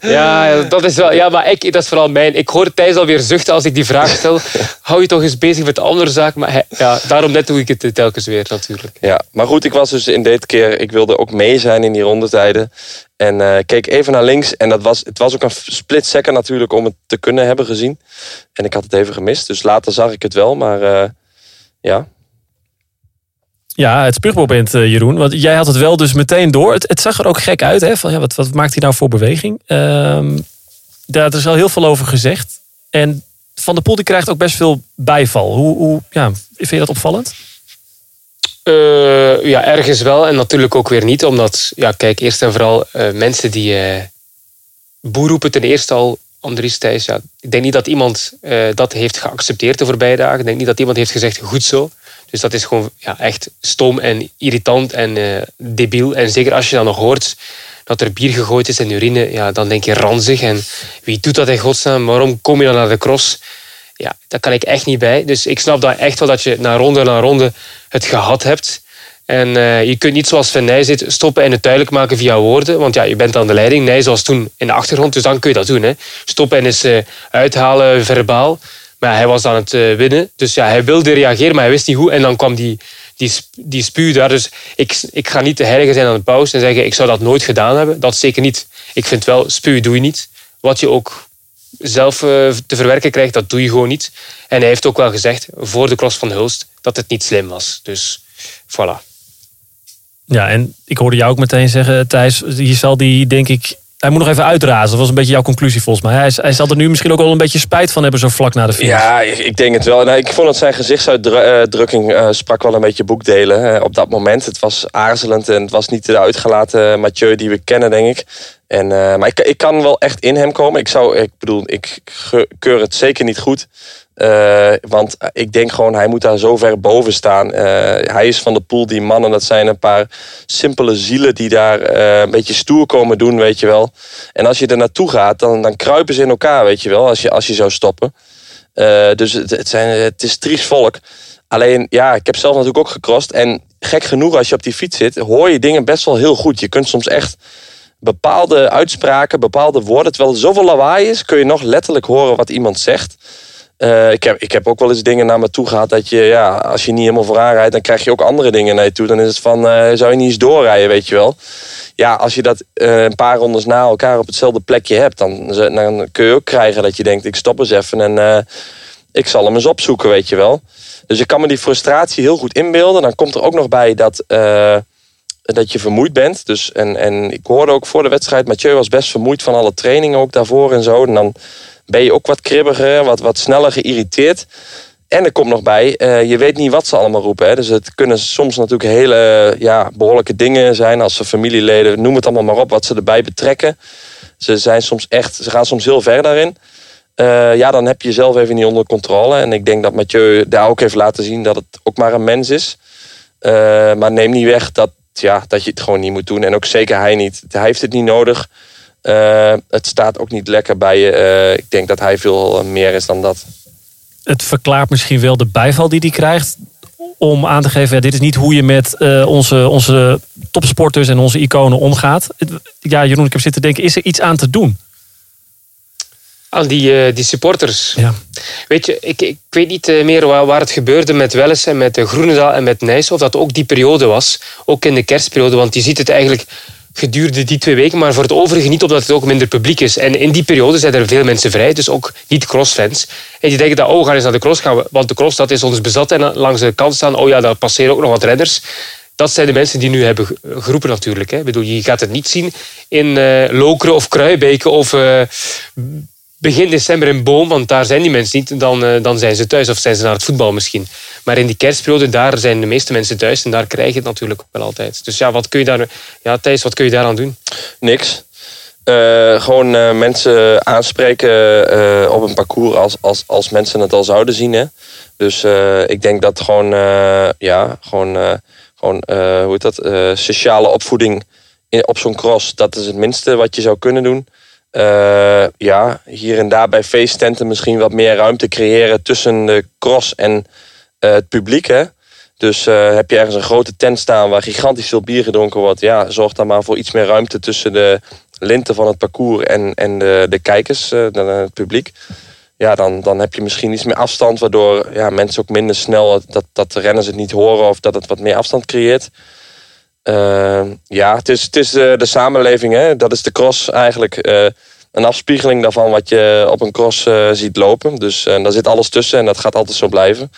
Ja, dat is wel. Ja, maar ik, dat is vooral mijn. Ik hoor Thijs alweer zuchten als ik die vraag stel. Hou je toch eens bezig met de andere zaak? Maar hij- ja, daarom net doe ik het telkens weer natuurlijk. Ja, maar goed, ik was dus in dit keer, ik wilde ook mee zijn in die rondetijden. En eh, keek even naar links. En dat was, het was ook een split second natuurlijk om het te kunnen hebben gezien. En ik had het even gemist. Dus later zag ik het wel. Maar eh, ja, Ja, het spuugmoment, eh, Jeroen. Want jij had het wel dus meteen door. Het, zag er ook gek uit. Hè? Van, ja, wat, wat maakt hij nou voor beweging? Ehm, daar is al heel veel over gezegd. En Van der Poel die krijgt ook best veel bijval. Hoe, hoe ja, vind je dat opvallend? Eh, ja, ergens wel en natuurlijk ook weer niet. Omdat, ja, kijk, eerst en vooral eh, mensen die, eh, boer roepen ten eerste al, Andries Thijs, ja, ik denk niet dat iemand dat heeft geaccepteerd de voorbije dagen. Ik denk niet dat iemand heeft gezegd, goed zo. Dus dat is gewoon ja, echt stom en irritant en eh, debiel. En zeker als je dan nog hoort dat er bier gegooid is en urine, ja, dan denk je ranzig. En wie doet dat in godsnaam? Waarom kom je dan naar de cross? Ja, daar kan ik echt niet bij. Dus ik snap dat echt wel dat je na ronde na ronde het gehad hebt. En eh, je kunt niet zoals Van zit stoppen en het duidelijk maken via woorden. Want ja, je bent aan de leiding. Nij was toen in de achtergrond, dus dan kun je dat doen. Hè. Stoppen en eens uh, uithalen verbaal. Maar hij was aan het uh, winnen. Dus ja, hij wilde reageren, maar hij wist niet hoe. En dan kwam die, die, die daar. Dus ik, ik ga niet de heilige zijn aan de pauze en zeggen... ik zou dat nooit gedaan hebben. Dat zeker niet. Ik vind wel, spuw doe je niet. Wat je ook zelf te verwerken krijgt, dat doe je gewoon niet. En hij heeft ook wel gezegd, voor de cross van Hulst... dat het niet slim was. Dus voilà. Ja, en ik hoorde jou ook meteen zeggen, Thijs, je zal die, denk ik, hij moet nog even uitrazen. Dat was een beetje jouw conclusie volgens mij. Hij, hij zal er nu misschien ook wel een beetje spijt van hebben, zo vlak na de finish. Ja, ik denk het wel. Nou, ik vond dat zijn gezichtsuitdrukking uh, sprak wel een beetje boekdelen uh, op dat moment. Het was aarzelend en het was niet de uitgelaten Mathieu die we kennen, denk ik. En, maar ik, ik kan wel echt in hem komen. Ik zou, ik bedoel, ik keur het zeker niet goed. Uh, want ik denk gewoon, hij moet daar zo ver boven staan. Uh, hij is van de pool, die mannen, dat zijn een paar simpele zielen die daar uh, een beetje stoer komen doen, weet je wel. En als je er naartoe gaat, dan, dan kruipen ze in elkaar, weet je wel, als je, als je zou stoppen. dus het, het, zijn, het is triest volk. Alleen, ja, ik heb zelf natuurlijk ook gecrossed. En gek genoeg, als je op die fiets zit, hoor je dingen best wel heel goed. Je kunt soms echt bepaalde uitspraken, bepaalde woorden, terwijl er zoveel lawaai is, kun je nog letterlijk horen wat iemand zegt. Uh, ik, heb, ik heb ook wel eens dingen naar me toe gehad dat je, ja, als je niet helemaal vooraan rijdt, dan krijg je ook andere dingen naar je toe. Dan is het van, uh, zou je niet eens doorrijden, weet je wel. Ja, als je dat uh, een paar rondes na elkaar op hetzelfde plekje hebt, dan, dan kun je ook krijgen dat je denkt, ik stop eens even en ik zal hem eens opzoeken, weet je wel. Dus ik kan me die frustratie heel goed inbeelden. Dan komt er ook nog bij dat, dat je vermoeid bent. Dus, en, en ik hoorde ook voor de wedstrijd, Mathieu was best vermoeid van alle trainingen ook daarvoor en zo. En dan ben je ook wat kribbiger, wat, wat sneller geïrriteerd. En er komt nog bij, uh, je weet niet wat ze allemaal roepen. Hè. Dus het kunnen soms natuurlijk hele ja, behoorlijke dingen zijn. Als ze familieleden, noem het allemaal maar op, wat ze erbij betrekken. Ze, zijn soms echt, ze gaan soms heel ver daarin. Uh, ja, dan heb je jezelf even niet onder controle. En ik denk dat Mathieu daar ook heeft laten zien dat het ook maar een mens is. Uh, maar neem niet weg dat, ja, dat je het gewoon niet moet doen. En ook zeker hij niet. Hij heeft het niet nodig. Uh, het staat ook niet lekker bij je. Uh, ik denk dat hij veel meer is dan dat. Het verklaart misschien wel de bijval die hij krijgt. Om aan te geven, ja, dit is niet hoe je met uh, onze, onze topsporters en onze iconen omgaat. Ja, Jeroen, ik heb zitten denken, is er iets aan te doen? Aan die, die supporters. Ja. Weet je, ik, ik weet niet meer waar, waar het gebeurde met Welles en met Groenendaal en met Nijs. Of dat ook die periode was. Ook in de kerstperiode. Want je ziet het eigenlijk gedurende die twee weken, maar voor het overige niet, omdat het ook minder publiek is. En in die periode zijn er veel mensen vrij, dus ook niet crossfans. En die denken dat, oh, we gaan eens naar de cross gaan, want de cross dat is ons bezat. En langs de kant staan, oh ja, daar passeren ook nog wat redders. Dat zijn de mensen die nu hebben geroepen natuurlijk. Hè. Ik bedoel, je gaat het niet zien in uh, Lokeren of Kruibeke of uh, begin december in Boom, want daar zijn die mensen niet. Dan, uh, dan zijn ze thuis of zijn ze naar het voetbal misschien. Maar in die kerstperiode, daar zijn de meeste mensen thuis en daar krijg je het natuurlijk wel altijd. Dus ja, wat kun je daar, ja Thijs, wat kun je daaraan doen? Niks. Uh, gewoon uh, mensen aanspreken op een parcours als, als, als mensen het al zouden zien. Hè? Dus ik denk dat gewoon, ja, gewoon, gewoon hoe heet dat, sociale opvoeding in, op zo'n cross, dat is het minste wat je zou kunnen doen. Ja, hier en daar bij feesttenten misschien wat meer ruimte creëren tussen de cross en eh, het publiek. Hè? Dus uh, heb je ergens een grote tent staan waar gigantisch veel bier gedronken wordt. Ja, zorg dan maar voor iets meer ruimte tussen de linten van het parcours en, en de, de kijkers, het publiek. Ja, dan, dan heb je misschien iets meer afstand, waardoor ja, mensen ook minder snel dat, dat de renners het niet horen of dat het wat meer afstand creëert. Uh, ja, het is, het is de, de samenleving, hè? dat is de cross eigenlijk. een afspiegeling daarvan wat je op een cross ziet lopen. Dus daar zit alles tussen en dat gaat altijd zo blijven.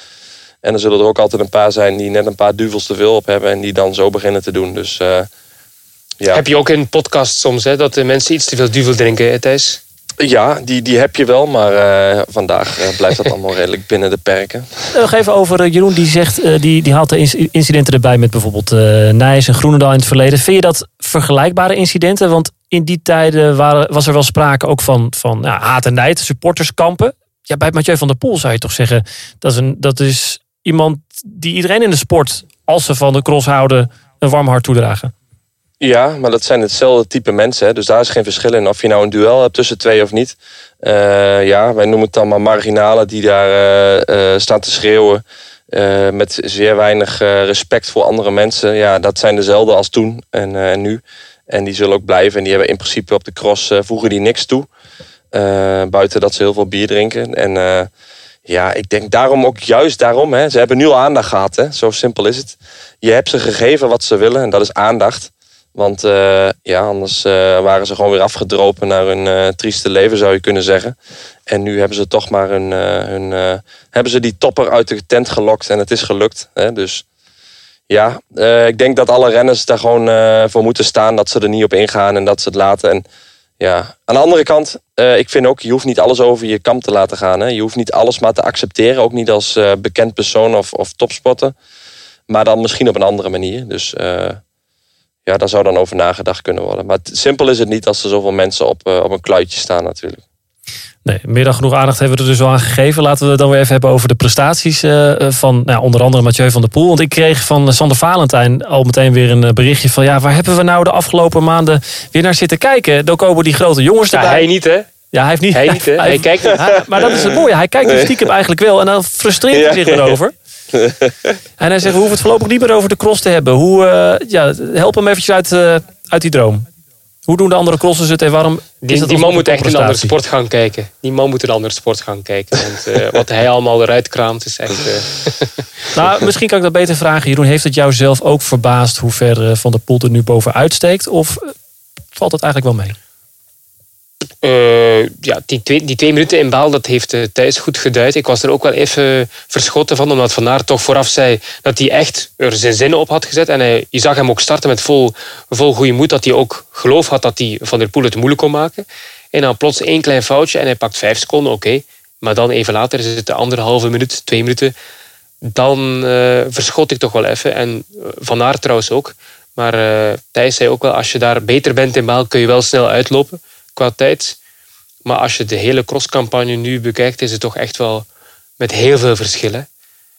En er zullen er ook altijd een paar zijn die net een paar duvels te veel op hebben en die dan zo beginnen te doen. Dus, ja. Heb je ook in podcast soms hè, dat de mensen iets te veel duvel drinken, Thijs? Ja, die, die heb je wel, maar uh, vandaag uh, blijft dat allemaal redelijk binnen de perken. Nog even over Jeroen, die zegt, die, die haalt de incidenten erbij met bijvoorbeeld Nijs en Groenendaal in het verleden. Vind je dat vergelijkbare incidenten? Want in die tijden waren, was er wel sprake ook van, van ja, haat en nijd, supporterskampen. Ja, bij Mathieu van der Poel zou je toch zeggen, dat is, een, dat is iemand die iedereen in de sport, als ze van de cross houden, een warm hart toedragen. Ja, maar dat zijn hetzelfde type mensen. Hè? Dus daar is geen verschil in. Of je nou een duel hebt tussen twee of niet. Eh, ja, wij noemen het dan maar marginalen die daar eh, eh, staan te schreeuwen. met zeer weinig respect voor andere mensen. Ja, dat zijn dezelfde als toen en, nu. En die zullen ook blijven. En die hebben in principe op de cross voegen die niks toe. buiten dat ze heel veel bier drinken. En ja, ik denk daarom ook juist daarom. Hè, ze hebben nu al aandacht gehad. Hè, zo simpel is het. Je hebt ze gegeven wat ze willen. En dat is aandacht. Want uh, ja, anders uh, waren ze gewoon weer afgedropen naar hun uh, trieste leven, zou je kunnen zeggen. En nu hebben ze toch maar hun, hebben ze die topper uit de tent gelokt en het is gelukt. Hè? Dus ja, ik denk dat alle renners daar gewoon voor moeten staan, dat ze er niet op ingaan en dat ze het laten. En ja, aan de andere kant, ik vind ook, je hoeft niet alles over je kam te laten gaan. Hè? Je hoeft niet alles maar te accepteren, ook niet als bekend persoon of, of. Maar dan misschien op een andere manier. Dus ja, daar zou dan over nagedacht kunnen worden. Maar simpel is het niet als er zoveel mensen op, uh, op een kluitje staan natuurlijk. Nee, meer dan genoeg aandacht hebben we er dus al aan gegeven. Laten we het dan weer even hebben over de prestaties uh, van nou, onder andere Mathieu van der Poel. Want ik kreeg van Sander Valentijn al meteen weer een berichtje van... ja, waar hebben we nou de afgelopen maanden weer naar zitten kijken? Dan komen die grote jongens erbij. Ja, hij niet hè? Ja, hij heeft niet. Hij, niet, hè? hij, kijkt niet. maar dat is het mooie. Hij kijkt dus stiekem eigenlijk wel. En dan frustreert hij zich erover. en hij zegt, we hoeven het voorlopig niet meer over de cross te hebben. Hoe, uh, ja, help hem eventjes uit, uh, uit die droom. Hoe doen de andere crossers het en waarom die, die man moet echt een andere sport gaan kijken. Die man moet een andere sport gaan kijken. Want uh, wat hij allemaal eruit kraamt is echt... nou, misschien kan ik dat beter vragen. Jeroen, heeft het jou zelf ook verbaasd hoe ver Van de Poel er nu bovenuit steekt? Of valt het eigenlijk wel mee? Uh, ja, die twee, die minuten in baal, dat heeft uh, Thijs goed geduid. Ik was er ook wel even verschoten van, omdat Van Aert toch vooraf zei dat hij echt er zijn zinnen op had gezet. En hij, je zag hem ook starten met vol, vol goede moed, dat hij ook geloof had dat hij Van der Poel het moeilijk kon maken. En dan plots één klein foutje en hij pakt vijf seconden, oké. Maar dan even later is het de anderhalve minuut, twee minuten. Dan uh, verschot ik toch wel even. En Van Aert trouwens ook. Maar Thijs zei ook wel, als je daar beter bent in baal, kun je wel snel uitlopen qua tijd. Maar als je de hele crosscampagne nu bekijkt, is het toch echt wel met heel veel verschillen.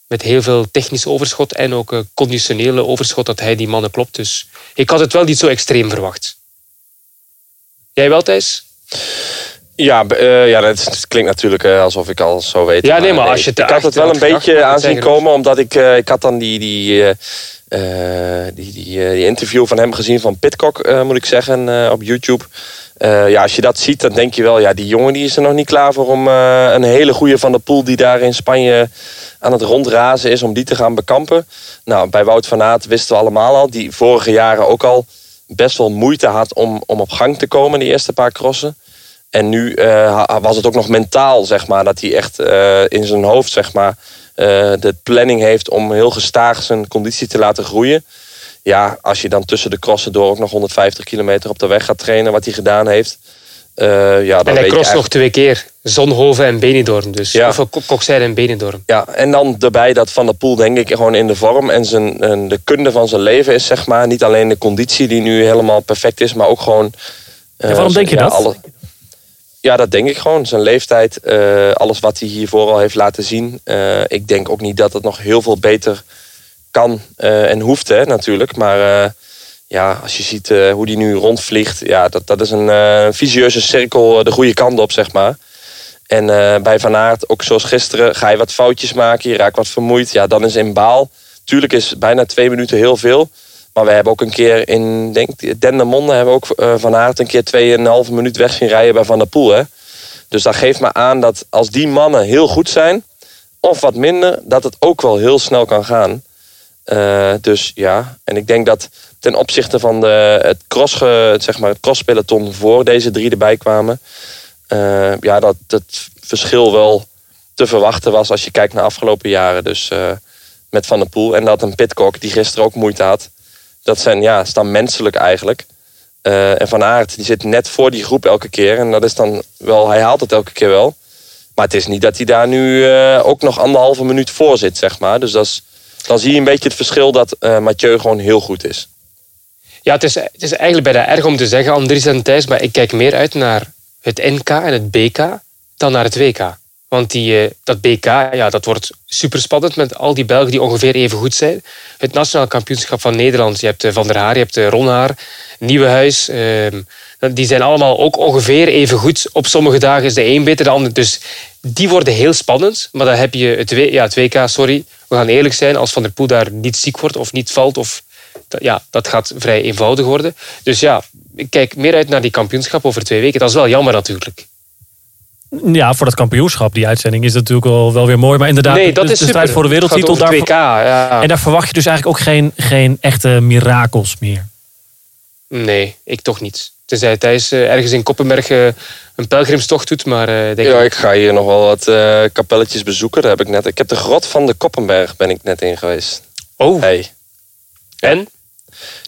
Met heel veel technisch overschot en ook een conditionele overschot dat hij die mannen klopt. Dus ik had het wel niet zo extreem verwacht. Jij wel, Thijs? Ja, uh, ja het klinkt natuurlijk uh, alsof ik al zo weet. Ja, nee, maar als je Ik had het wel een beetje aanzien komen, omdat ik, uh, ik had dan die, die, die, die, die, interview van hem gezien van Pitcock, moet ik zeggen, op YouTube. Ja, als je dat ziet, dan denk je wel, ja, die jongen die is er nog niet klaar voor om een hele goede van de pool die daar in Spanje aan het rondrazen is, om die te gaan bekampen. Nou, bij Wout van Aert wisten we allemaal al, die vorige jaren ook al best wel moeite had om, om op gang te komen, de eerste paar crossen. En nu uh, was het ook nog mentaal, zeg maar, dat hij echt in zijn hoofd, zeg maar, de planning heeft om heel gestaag zijn conditie te laten groeien ja, als je dan tussen de crossen door ook nog 150 kilometer op de weg gaat trainen, wat hij gedaan heeft. Uh, ja, dan en hij cross nog twee keer. Zonhoven en Benidorm dus. Ja. Of Kokzijde en Benidorm. Ja, en dan erbij dat Van der Poel denk ik gewoon in de vorm en, zijn, en de kunde van zijn leven is, zeg maar. Niet alleen de conditie die nu helemaal perfect is, maar ook gewoon... Uh, waarom denk je dat? Alle, ja, dat denk ik gewoon. Zijn leeftijd, uh, alles wat hij hiervoor al heeft laten zien. ik denk ook niet dat het nog heel veel beter kan uh, en hoeft hè, natuurlijk. Maar ja, als je ziet hoe die nu rondvliegt, ja, dat, dat is een visieuze cirkel de goede kant op, zeg maar. En bij Van Aert, ook zoals gisteren, ga je wat foutjes maken, je raakt wat vermoeid. Ja, dan is in baal. Tuurlijk is bijna twee minuten heel veel. Maar we hebben ook een keer in, denk Dendermonde, hebben we ook Van Aert een keer tweeënhalve minuut weg zien rijden bij Van der Poel. Hè? Dus dat geeft me aan dat als die mannen heel goed zijn, of wat minder, dat het ook wel heel snel kan gaan. Uh, dus ja, en ik denk dat ten opzichte van de, het, cross, zeg maar, het crosspeloton voor deze drie erbij kwamen, uh, ja, dat het verschil wel te verwachten was als je kijkt naar afgelopen jaren. Dus met Van der Poel en dat een Pitcock die gisteren ook moeite had. Dat zijn, ja, dan menselijk eigenlijk. en Van Aert die zit net voor die groep elke keer. En dat is dan wel, hij haalt het elke keer wel. Maar het is niet dat hij daar nu ook nog anderhalve minuut voor zit, zeg maar. Dus dan zie je een beetje het verschil dat uh, Mathieu gewoon heel goed is. Ja, het is, het is eigenlijk bijna erg om te zeggen, Andries en Thijs, maar ik kijk meer uit naar het NK en het BK dan naar het WK. Want die, eh, dat BK, ja, dat wordt super spannend met al die Belgen die ongeveer even goed zijn. Het nationaal kampioenschap van Nederland, je hebt eh, Van der Haar, je hebt eh, Ron Haar, Nieuwenhuis. ehm, die zijn allemaal ook ongeveer even goed. Op sommige dagen is de een beter dan de ander. Dus die worden heel spannend. Maar dan heb je het, ja, het WK, sorry, we gaan eerlijk zijn, als Van der Poel daar niet ziek wordt of niet valt, of, ja, dat gaat vrij eenvoudig worden. Dus ja, ik kijk meer uit naar die kampioenschap over twee weken. Dat is wel jammer natuurlijk. Ja, voor dat kampioenschap, die uitzending, is dat natuurlijk wel, wel weer mooi. Maar inderdaad, nee, dat de, is de super. strijd voor de wereldtitel. Het gaat over Daar, het WK, ja. en daar verwacht je dus eigenlijk ook geen, geen echte mirakels meer. Nee, ik toch niet. Tenzij Thijs eh, ergens in Koppenberg eh, een pelgrimstocht doet, maar eh, denk Ja, ik... ga hier nog wel wat eh, kapelletjes bezoeken. Daar heb ik net. Ik heb de grot van de Koppenberg ben ik net in geweest. Oh, Hey, en?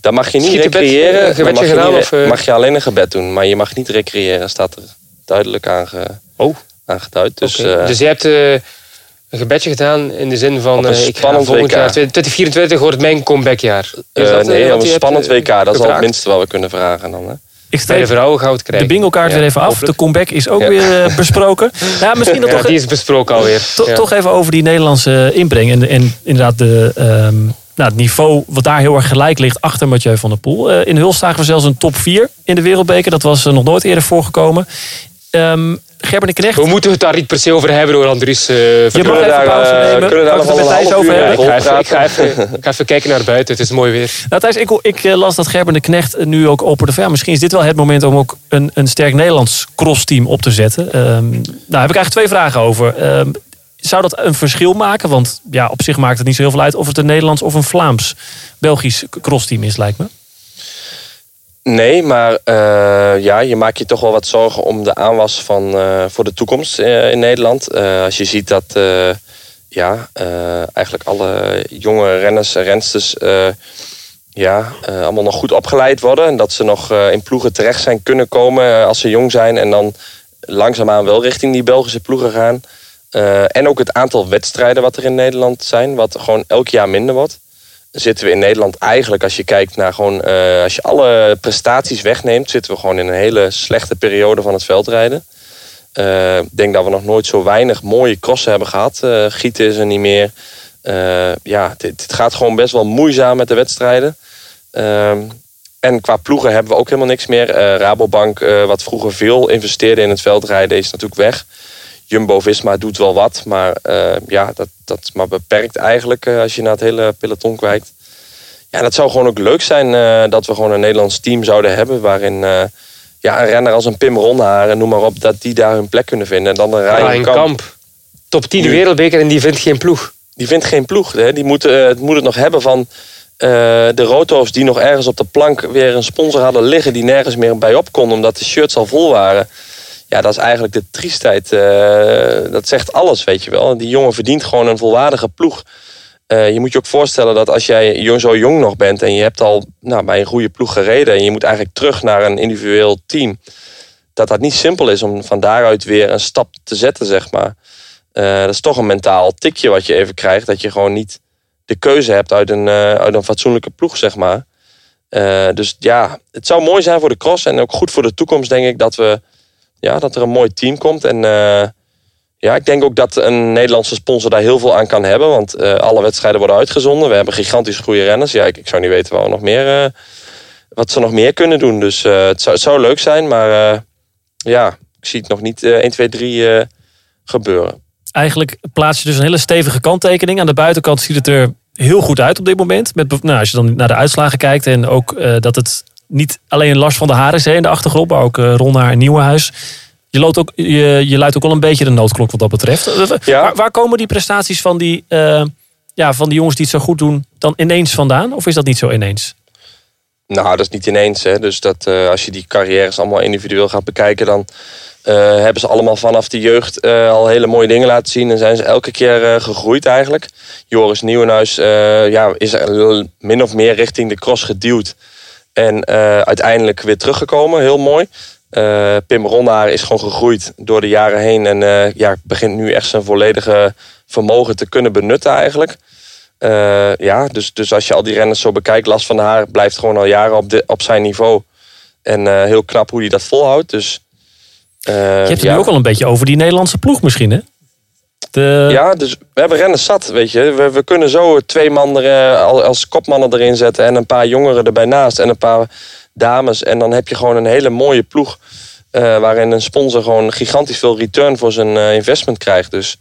daar mag je niet recreëren. mag je, gedaan, niet, of, mag je alleen een gebed doen, maar je mag niet recreëren. Staat er duidelijk aan, ge, Oh, aangeduid. Dus, eh, dus jij hebt eh, een gebedje gedaan in de zin van... Eh, ik ga spannend volgend WK. jaar, 2024 wordt mijn comebackjaar. Eh, dat, eh, nee, je een spannend eh, WK. Dat is al het minste wat we kunnen vragen dan. Hè? Ik Bij de vrouwen goud de krijgen. bingo-kaart Ja, weer even af. hopelijk. De comeback is ook Ja. weer eh, besproken. Ja, misschien Ja, toch, die is besproken alweer. to- toch even over die Nederlandse inbreng. En, en inderdaad de, ehm, nou, het niveau wat daar heel erg gelijk ligt achter Mathieu van der Poel. Eh, in Huls zagen we zelfs een top 4 in de wereldbeker. Dat was eh, nog nooit eerder voorgekomen. Ehm Gerben de Knecht, We moeten het daar niet per se over hebben hoor, Andries. eh, je mag verdorie. even daar, pauze eh, nemen. kunnen nog het met Thijs half over hebben? ik, ga even, ik, praten. ga even, ik ga even kijken naar buiten, het is mooi weer. Nou, Thijs, ik, ik eh, las dat Gerben de Knecht nu ook opperde van... Ja, misschien is dit wel het moment om ook een, een sterk Nederlands crossteam op te zetten. Ehm, nou, daar heb ik eigenlijk twee vragen over. Ehm, zou dat een verschil maken? Want ja, op zich maakt het niet zo heel veel uit... of het een Nederlands of een Vlaams-Belgisch crossteam is, lijkt me. Nee, maar eh, ja, je maakt je toch wel wat zorgen om de aanwas van, eh, voor de toekomst eh, in Nederland. Als je ziet dat ja, eigenlijk alle jonge renners en rensters ja, allemaal nog goed opgeleid worden. En dat ze nog in ploegen terecht zijn kunnen komen als ze jong zijn. En dan langzaamaan wel richting die Belgische ploegen gaan. En ook het aantal wedstrijden wat er in Nederland zijn, wat gewoon elk jaar minder wordt zitten we in Nederland eigenlijk, als je kijkt naar gewoon, eh, als je alle prestaties wegneemt, zitten we gewoon in een hele slechte periode van het veldrijden. Eh, Ik denk dat we nog nooit zo weinig mooie crossen hebben gehad. Eh, gieten is er niet meer. Ja, dit, het gaat gewoon best wel moeizaam met de wedstrijden. Ehm, en qua ploegen hebben we ook helemaal niks meer. Rabobank, wat vroeger veel investeerde in het veldrijden, is natuurlijk weg. Jumbo-Visma doet wel wat, maar eh, ja, dat, dat is maar beperkt eigenlijk eh, als je naar het hele peloton kijkt. Ja, dat zou gewoon ook leuk zijn eh, dat we gewoon een Nederlands team zouden hebben waarin ja, een renner als een Pim Ronhaar, noem maar op, dat die daar hun plek kunnen vinden. En dan een Ryan, Ryan Kamp. Kamp. Top 10 Nu. wereldbeker en die vindt geen ploeg. Die vindt geen ploeg. Hè. Die moet, het moet het nog hebben van de roto's die nog ergens op de plank weer een sponsor hadden liggen die nergens meer bij op kon omdat de shirts al vol waren. Ja, dat is eigenlijk de triestheid. eh, dat zegt alles, weet je wel. Die jongen verdient gewoon een volwaardige ploeg. Eh, je moet je ook voorstellen dat als jij zo jong nog bent en je hebt al nou, bij een goede ploeg gereden en je moet eigenlijk terug naar een individueel team, dat dat niet simpel is om van daaruit weer een stap te zetten, zeg maar. Eh, dat is toch een mentaal tikje wat je even krijgt, dat je gewoon niet de keuze hebt uit een, uit een fatsoenlijke ploeg, zeg maar. Dus ja, het zou mooi zijn voor de cross en ook goed voor de toekomst, denk ik, dat, we, ja, dat er een mooi team komt. En eh, ja, ik denk ook dat een Nederlandse sponsor daar heel veel aan kan hebben, want eh, alle wedstrijden worden uitgezonden. We hebben gigantisch goede renners. Ja, ik, ik zou niet weten waar we nog meer, eh, wat ze nog meer kunnen doen. Dus het, zou, het zou leuk zijn, maar ja, ik zie het nog niet eh 1, 2, 3 eh, gebeuren. Eigenlijk plaats je dus een hele stevige kanttekening. Aan de buitenkant ziet het er heel goed uit op dit moment. Met, nou, als je dan naar de uitslagen kijkt en ook dat het niet alleen Lars van der Haar is hè, in de achtergrond, maar ook uh, Ron naar Nieuwenhuis. Je, loopt ook, je, je luidt ook wel een beetje de noodklok wat dat betreft. Eh, Ja. Waar, waar komen die prestaties van die, eh, ja, van die jongens die het zo goed doen dan ineens vandaan? Of is dat niet zo ineens? Nou, dat is niet ineens. Hè. Dus dat, eh, als je die carrières allemaal individueel gaat bekijken, dan eh, hebben ze allemaal vanaf de jeugd eh, al hele mooie dingen laten zien. En zijn ze elke keer eh, gegroeid eigenlijk. Joris Nieuwenhuis eh, ja, is min of meer richting de cross geduwd. En eh, uiteindelijk weer teruggekomen. Heel mooi. Eh, Pim Ronnaar is gewoon gegroeid door de jaren heen. En eh, ja, begint nu echt zijn volledige vermogen te kunnen benutten eigenlijk. Ja, dus, dus als je al die renners zo bekijkt, Last van Haar blijft gewoon al jaren op, de, op zijn niveau. En heel knap hoe hij dat volhoudt. Dus, Je hebt het ja. nu ook al een beetje over die Nederlandse ploeg misschien, hè? Ja, dus we hebben renners zat, weet je. We, we kunnen zo twee man er, eh, al- als kopmannen erin zetten... en een paar jongeren erbij naast en een paar dames. En dan heb je gewoon een hele mooie ploeg... eh, waarin een sponsor gewoon gigantisch veel return voor zijn eh, investment krijgt. Dus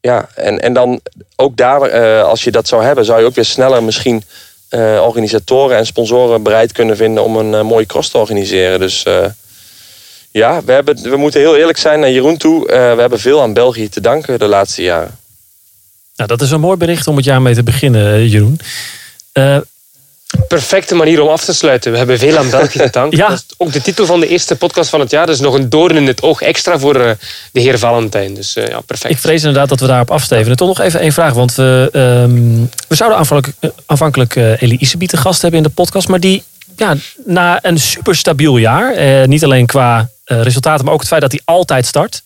ja, en, en dan ook daar, als je dat zou hebben... zou je ook weer sneller misschien organisatoren en sponsoren bereid kunnen vinden... om een mooie cross te organiseren. Dus... ja, we, hebben, we moeten heel eerlijk zijn naar Jeroen toe. Eh, we hebben veel aan België te danken de laatste jaren. Nou, dat is een mooi bericht om het jaar mee te beginnen, eh, Jeroen. Eh, Perfecte manier om af te sluiten. We hebben veel aan België te danken. Ja. Dat is ook de titel van de eerste podcast van het jaar. Dus nog een doorn in het oog extra voor eh, de heer Valentijn. Dus eh, ja, perfect. ik vrees inderdaad dat we daarop afstevenen. Toch nog even één vraag. Want we, ehm, we zouden aanvankelijk, aanvankelijk eh, Elie Isebi te gast hebben in de podcast. Maar die, ja, na een super stabiel jaar. eh, niet alleen qua resultaten, maar ook het feit dat hij altijd start.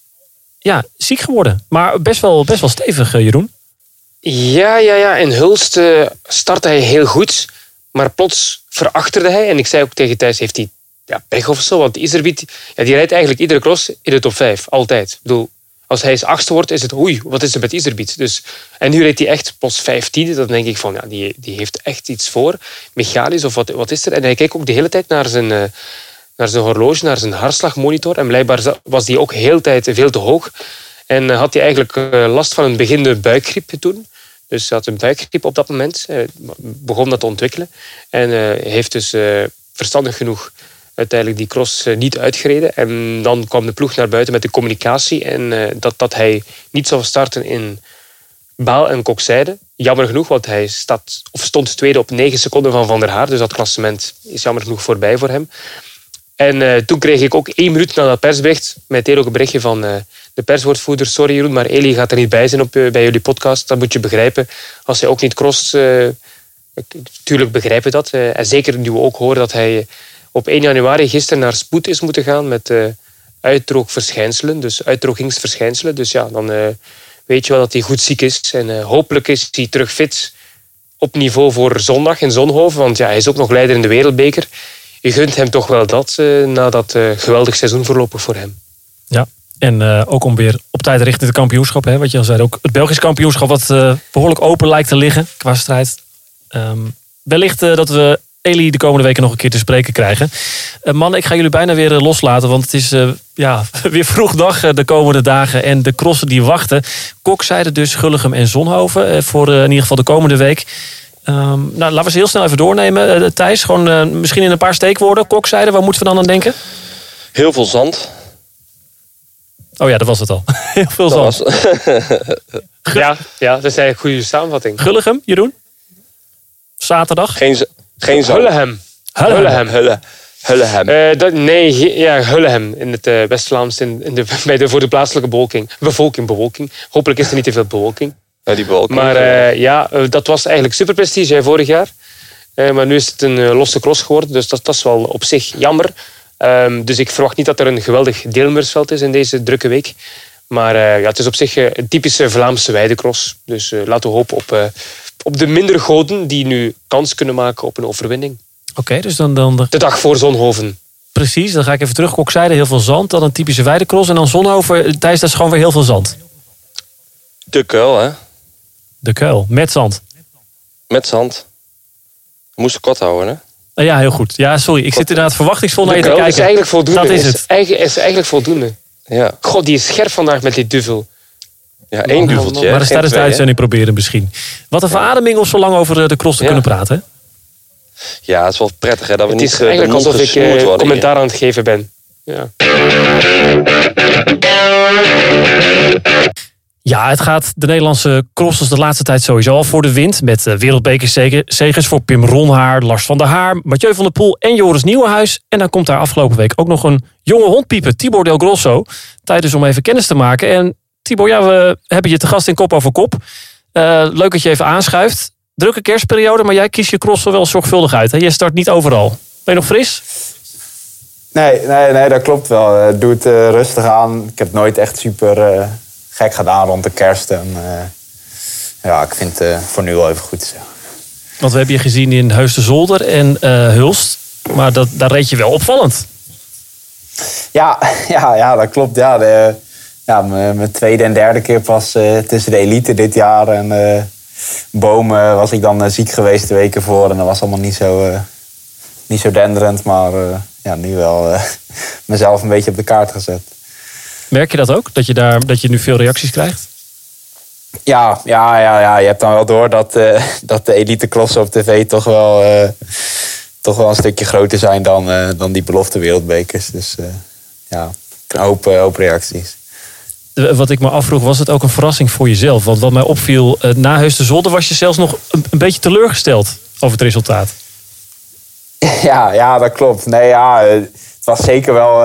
Ja, ziek geworden. Maar best wel, best wel stevig, eh, Jeroen. Ja, ja, ja. In Hulst eh, startte hij heel goed. Maar plots verachterde hij. En ik zei ook tegen Thijs, heeft hij ja, pech of zo? Want Iserbiet, ja, die rijdt eigenlijk iedere cross in de top 5. Altijd. Ik bedoel, als hij eens achtste wordt, is het oei, wat is er met Iserbiet? Dus, en nu rijdt hij echt plots 15. Dan denk ik van, ja, die, die heeft echt iets voor. Mechanisch of wat, wat is er? En hij kijkt ook de hele tijd naar zijn, eh, naar zijn horloge, naar zijn hartslagmonitor. En blijkbaar was die ook heel tijd veel te hoog. En eh, had hij eigenlijk eh, last van een beginnende buikgriep toen. Dus hij had een buikgriep op dat moment. eh, begon dat te ontwikkelen. En heeft dus verstandig genoeg uiteindelijk die cross niet uitgereden. En dan kwam de ploeg naar buiten met de communicatie. En dat, dat hij niet zou starten in Baal en Kokzijde. Jammer genoeg, want hij staat, of stond tweede op 9 seconden van Van der Haar. Dus dat klassement is jammer genoeg voorbij voor hem. En eh, toen kreeg ik ook één minuut na dat persbericht meteen ook een berichtje van eh, de perswoordvoerder. Sorry Jeroen, maar Elie gaat er niet bij zijn op, eh, bij jullie podcast. Dat moet je begrijpen. Als hij ook niet crost, eh, natuurlijk begrijpen we dat. En zeker nu we ook horen dat hij op 1 januari gisteren naar spoed is moeten gaan met uitdroogverschijnselen. Dus uitdrogingsverschijnselen. Dus ja, dan weet je wel dat hij goed ziek is. En hopelijk is hij terug fit op niveau voor zondag in Zonhoven. Want ja, hij is ook nog leider in de wereldbeker. Je gunt hem toch wel dat eh, na dat eh, geweldig seizoen voorlopig voor hem. Ja. En eh, ook om weer op tijd richting het kampioenschap. Hè, wat je al zei, ook het Belgisch kampioenschap wat eh, behoorlijk open lijkt te liggen qua strijd. Ehm, wellicht dat we Elie de komende weken nog een keer te spreken krijgen. Mannen, ik ga jullie bijna weer loslaten. Want het is ja, weer vroeg dag de komende dagen. En de crossen die wachten. Kokzijde dus, Gulligem en Zonhoven. voor in ieder geval de komende week. Ehm, nou, laten we ze heel snel even doornemen. Eh, Thijs, gewoon eh, misschien in een paar steekwoorden. Kokzijde, waar moeten we dan aan denken? Heel veel zand. Oh ja, dat was het al. Heel veel Dat zand. was, Ja, ja, dat is eigenlijk een goede samenvatting. Gulligem, Jeroen? Zaterdag? geen, z- geen zand. Hullehem. Hullegem. Hullegem. Hulle. Hullehem. Eh, dat, nee, ja, Hullegem in het eh, West-Vlaams in, in de, bij de, voor de plaatselijke bevolking. Bevolking, bewolking. Hopelijk is er niet te veel bewolking. Ja, die balken. Maar eh, ja, eh, dat was eigenlijk super prestige hè, vorig jaar. Eh, maar nu is het een eh, losse cross geworden, dus dat, dat is wel op zich jammer. Ehm, dus ik verwacht niet dat er een geweldig deelnemersveld is in deze drukke week. Maar eh, ja, het is op zich eh, een typische Vlaamse weidecross. Dus eh, laten we hopen op, eh, op de minder goden die nu kans kunnen maken op een overwinning. Oké, dus dan, dan De dag voor Zonhoven. precies. Dan ga ik even terug. Kokzijde, heel veel zand. Dan een typische weidecross. En dan Zonhoven. Thijs, dat is gewoon weer heel veel zand. De kuil, hè. De kuil, met zand. Met zand. We moesten kort houden, hè. Eh, Ja, heel goed. Ja, sorry. Ik zit inderdaad verwachtingsvol naar je te kijken. is eigenlijk voldoende. Dat is het. eigen- is eigenlijk voldoende. Ja. God, die is scherp vandaag met die duvel. Ja, één duveltje. maar dat is Geen tijdens de uitzending proberen misschien. Wat een verademing om zo lang over eh, de cross te Ja. kunnen praten. Ja, het is wel prettig, hè. Dat we Het niet is eh, de eigenlijk alsof ik eh, commentaar aan het geven ben. Ja. Ja, het gaat de Nederlandse crossers de laatste tijd sowieso al voor de wind. Met uh, wereldbekerzegers voor Pim Ronhaar, Lars van der Haar, Mathieu van der Poel en Joris Nieuwenhuis. En dan komt daar afgelopen week ook nog een jonge hond piepen, Tibor Del Grosso. Tijd dus om even kennis te maken. En Tibor, ja, we hebben je te gast in Kop over Kop. Uh, leuk dat je even aanschuift. Drukke kerstperiode, maar jij kiest je crossen wel zorgvuldig uit. Hè? Je start niet overal. Ben je nog fris? Nee, nee, nee dat klopt wel. Doe het uh, rustig aan. Ik heb nooit echt super gek gedaan rond de kerst. En, uh, ja, ik vind het voor nu wel even goed. Ja. Want we hebben je gezien in Heus de Zolder en Hulst. Maar dat, daar reed je wel opvallend. Ja, ja, ja dat klopt. Ja, de, ja, mijn tweede en derde keer pas uh, tussen de elite dit jaar. En uh, bomen was ik dan ziek geweest de weken voor. En dat was allemaal niet zo, niet zo denderend. Maar ja, nu wel mezelf een beetje op de kaart gezet. Merk je dat ook? Dat je, daar, dat je nu veel reacties krijgt? Ja, ja, ja, ja. je hebt dan wel door dat, dat de elite crossen op tv toch wel toch wel een stukje groter zijn dan, uh, dan die belofte wereldbekers. Dus uh, ja, een hoop, uh, hoop reacties. Wat ik me afvroeg, was het ook een verrassing voor jezelf? Want wat mij opviel, na Heus de Zolder was je zelfs nog een, een, beetje teleurgesteld over het resultaat. Ja, ja dat klopt. Nee, ja, het was zeker wel,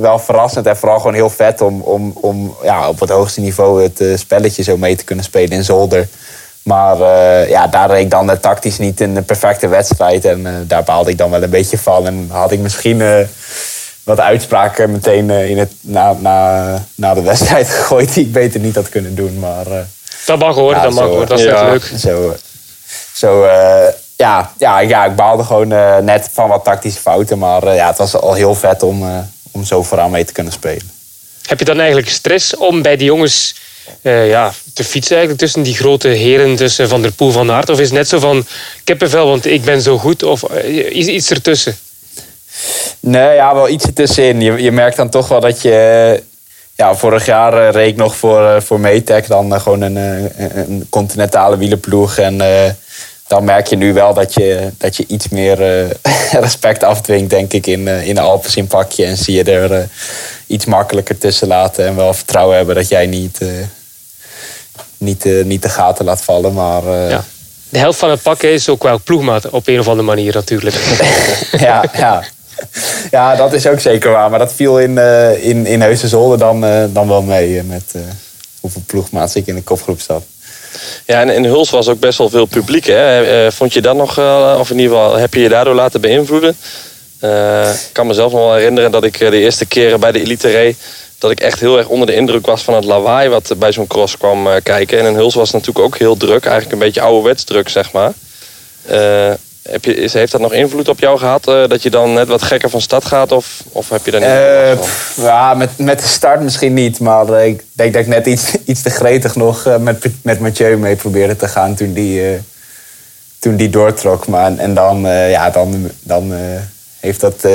wel verrassend en vooral gewoon heel vet om, om, om ja, op het hoogste niveau het spelletje zo mee te kunnen spelen in Zolder. Maar uh, ja, daar reed ik dan tactisch niet in de perfecte wedstrijd. En uh, daar baalde ik dan wel een beetje van. En had ik misschien uh, wat uitspraken meteen in het, na, na, na de wedstrijd gegooid die ik beter niet had kunnen doen. Maar, dat mag hoor, dat mag hoor. Dat is ja, leuk. Zo, zo ja, ja, ja, ik baalde gewoon net van wat tactische fouten. Maar ja, het was al heel vet om, om zo vooraan mee te kunnen spelen. Heb je dan eigenlijk stress om bij die jongens ja, te fietsen eigenlijk tussen die grote heren, tussen Van der Poel van Aert? Of is het net zo van kippenvel, want ik ben zo goed? Of uh, iets ertussen? Nee, ja, wel iets ertussenin. Je, je merkt dan toch wel dat je... Ja, vorig jaar uh, reed ik nog voor, voor Metec. Dan gewoon een, een, continentale wielenploeg. En dan merk je nu wel dat je, dat je iets meer respect afdwingt, denk ik, in, in de Alpes in pakje. En zie je er iets makkelijker tussen laten. En wel vertrouwen hebben dat jij niet niet, niet de gaten laat vallen. Maar, ja. De helft van het pakken is ook wel ploegmaat op een of andere manier natuurlijk. ja, ja. ja, dat is ook zeker waar. Maar dat viel in, uh, in, in Heusden dan, dan wel mee met hoeveel ploegmaats ik in de kopgroep zat. Ja, en in Huls was ook best wel veel publiek. Hè? Vond je dat nog, of in ieder geval, heb je je daardoor laten beïnvloeden? ik kan mezelf nog wel herinneren dat ik de eerste keren bij de Elite reed dat ik echt heel erg onder de indruk was van het lawaai wat bij zo'n cross kwam kijken. En in Huls was het natuurlijk ook heel druk, eigenlijk een beetje ouderwets druk, zeg maar. Heb je, is, heeft dat nog invloed op jou gehad? Uh, dat je dan net wat gekker van stad gaat? Of, of heb je daar niet van? Ja, met, met de start misschien niet. Maar ik denk dat ik net iets, iets te gretig nog met, met Mathieu mee probeerde te gaan toen die, toen die doortrok. Maar, en dan, ja, dan, dan heeft dat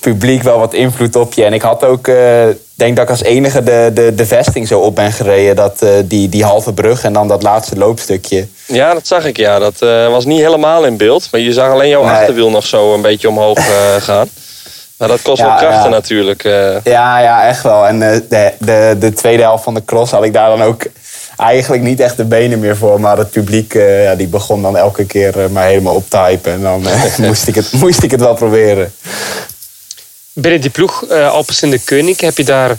publiek wel wat invloed op je. En ik had ook denk dat ik als enige de, de, de vesting zo op ben gereden. Dat, uh, die, die halve brug en dan dat laatste loopstukje. Ja, dat zag ik. Ja. Dat was niet helemaal in beeld. Maar je zag alleen jouw nee. achterwiel nog zo een beetje omhoog gaan. Maar dat kost ja, wel krachten ja. natuurlijk. Ja, ja, echt wel. En de, de, de tweede helft van de cross had ik daar dan ook eigenlijk niet echt de benen meer voor. Maar het publiek ja, die begon dan elke keer maar helemaal op te hypen. En dan moest, ik het, moest ik het wel proberen. Binnen die ploeg, uh, Alpes in de Koning, heb je daar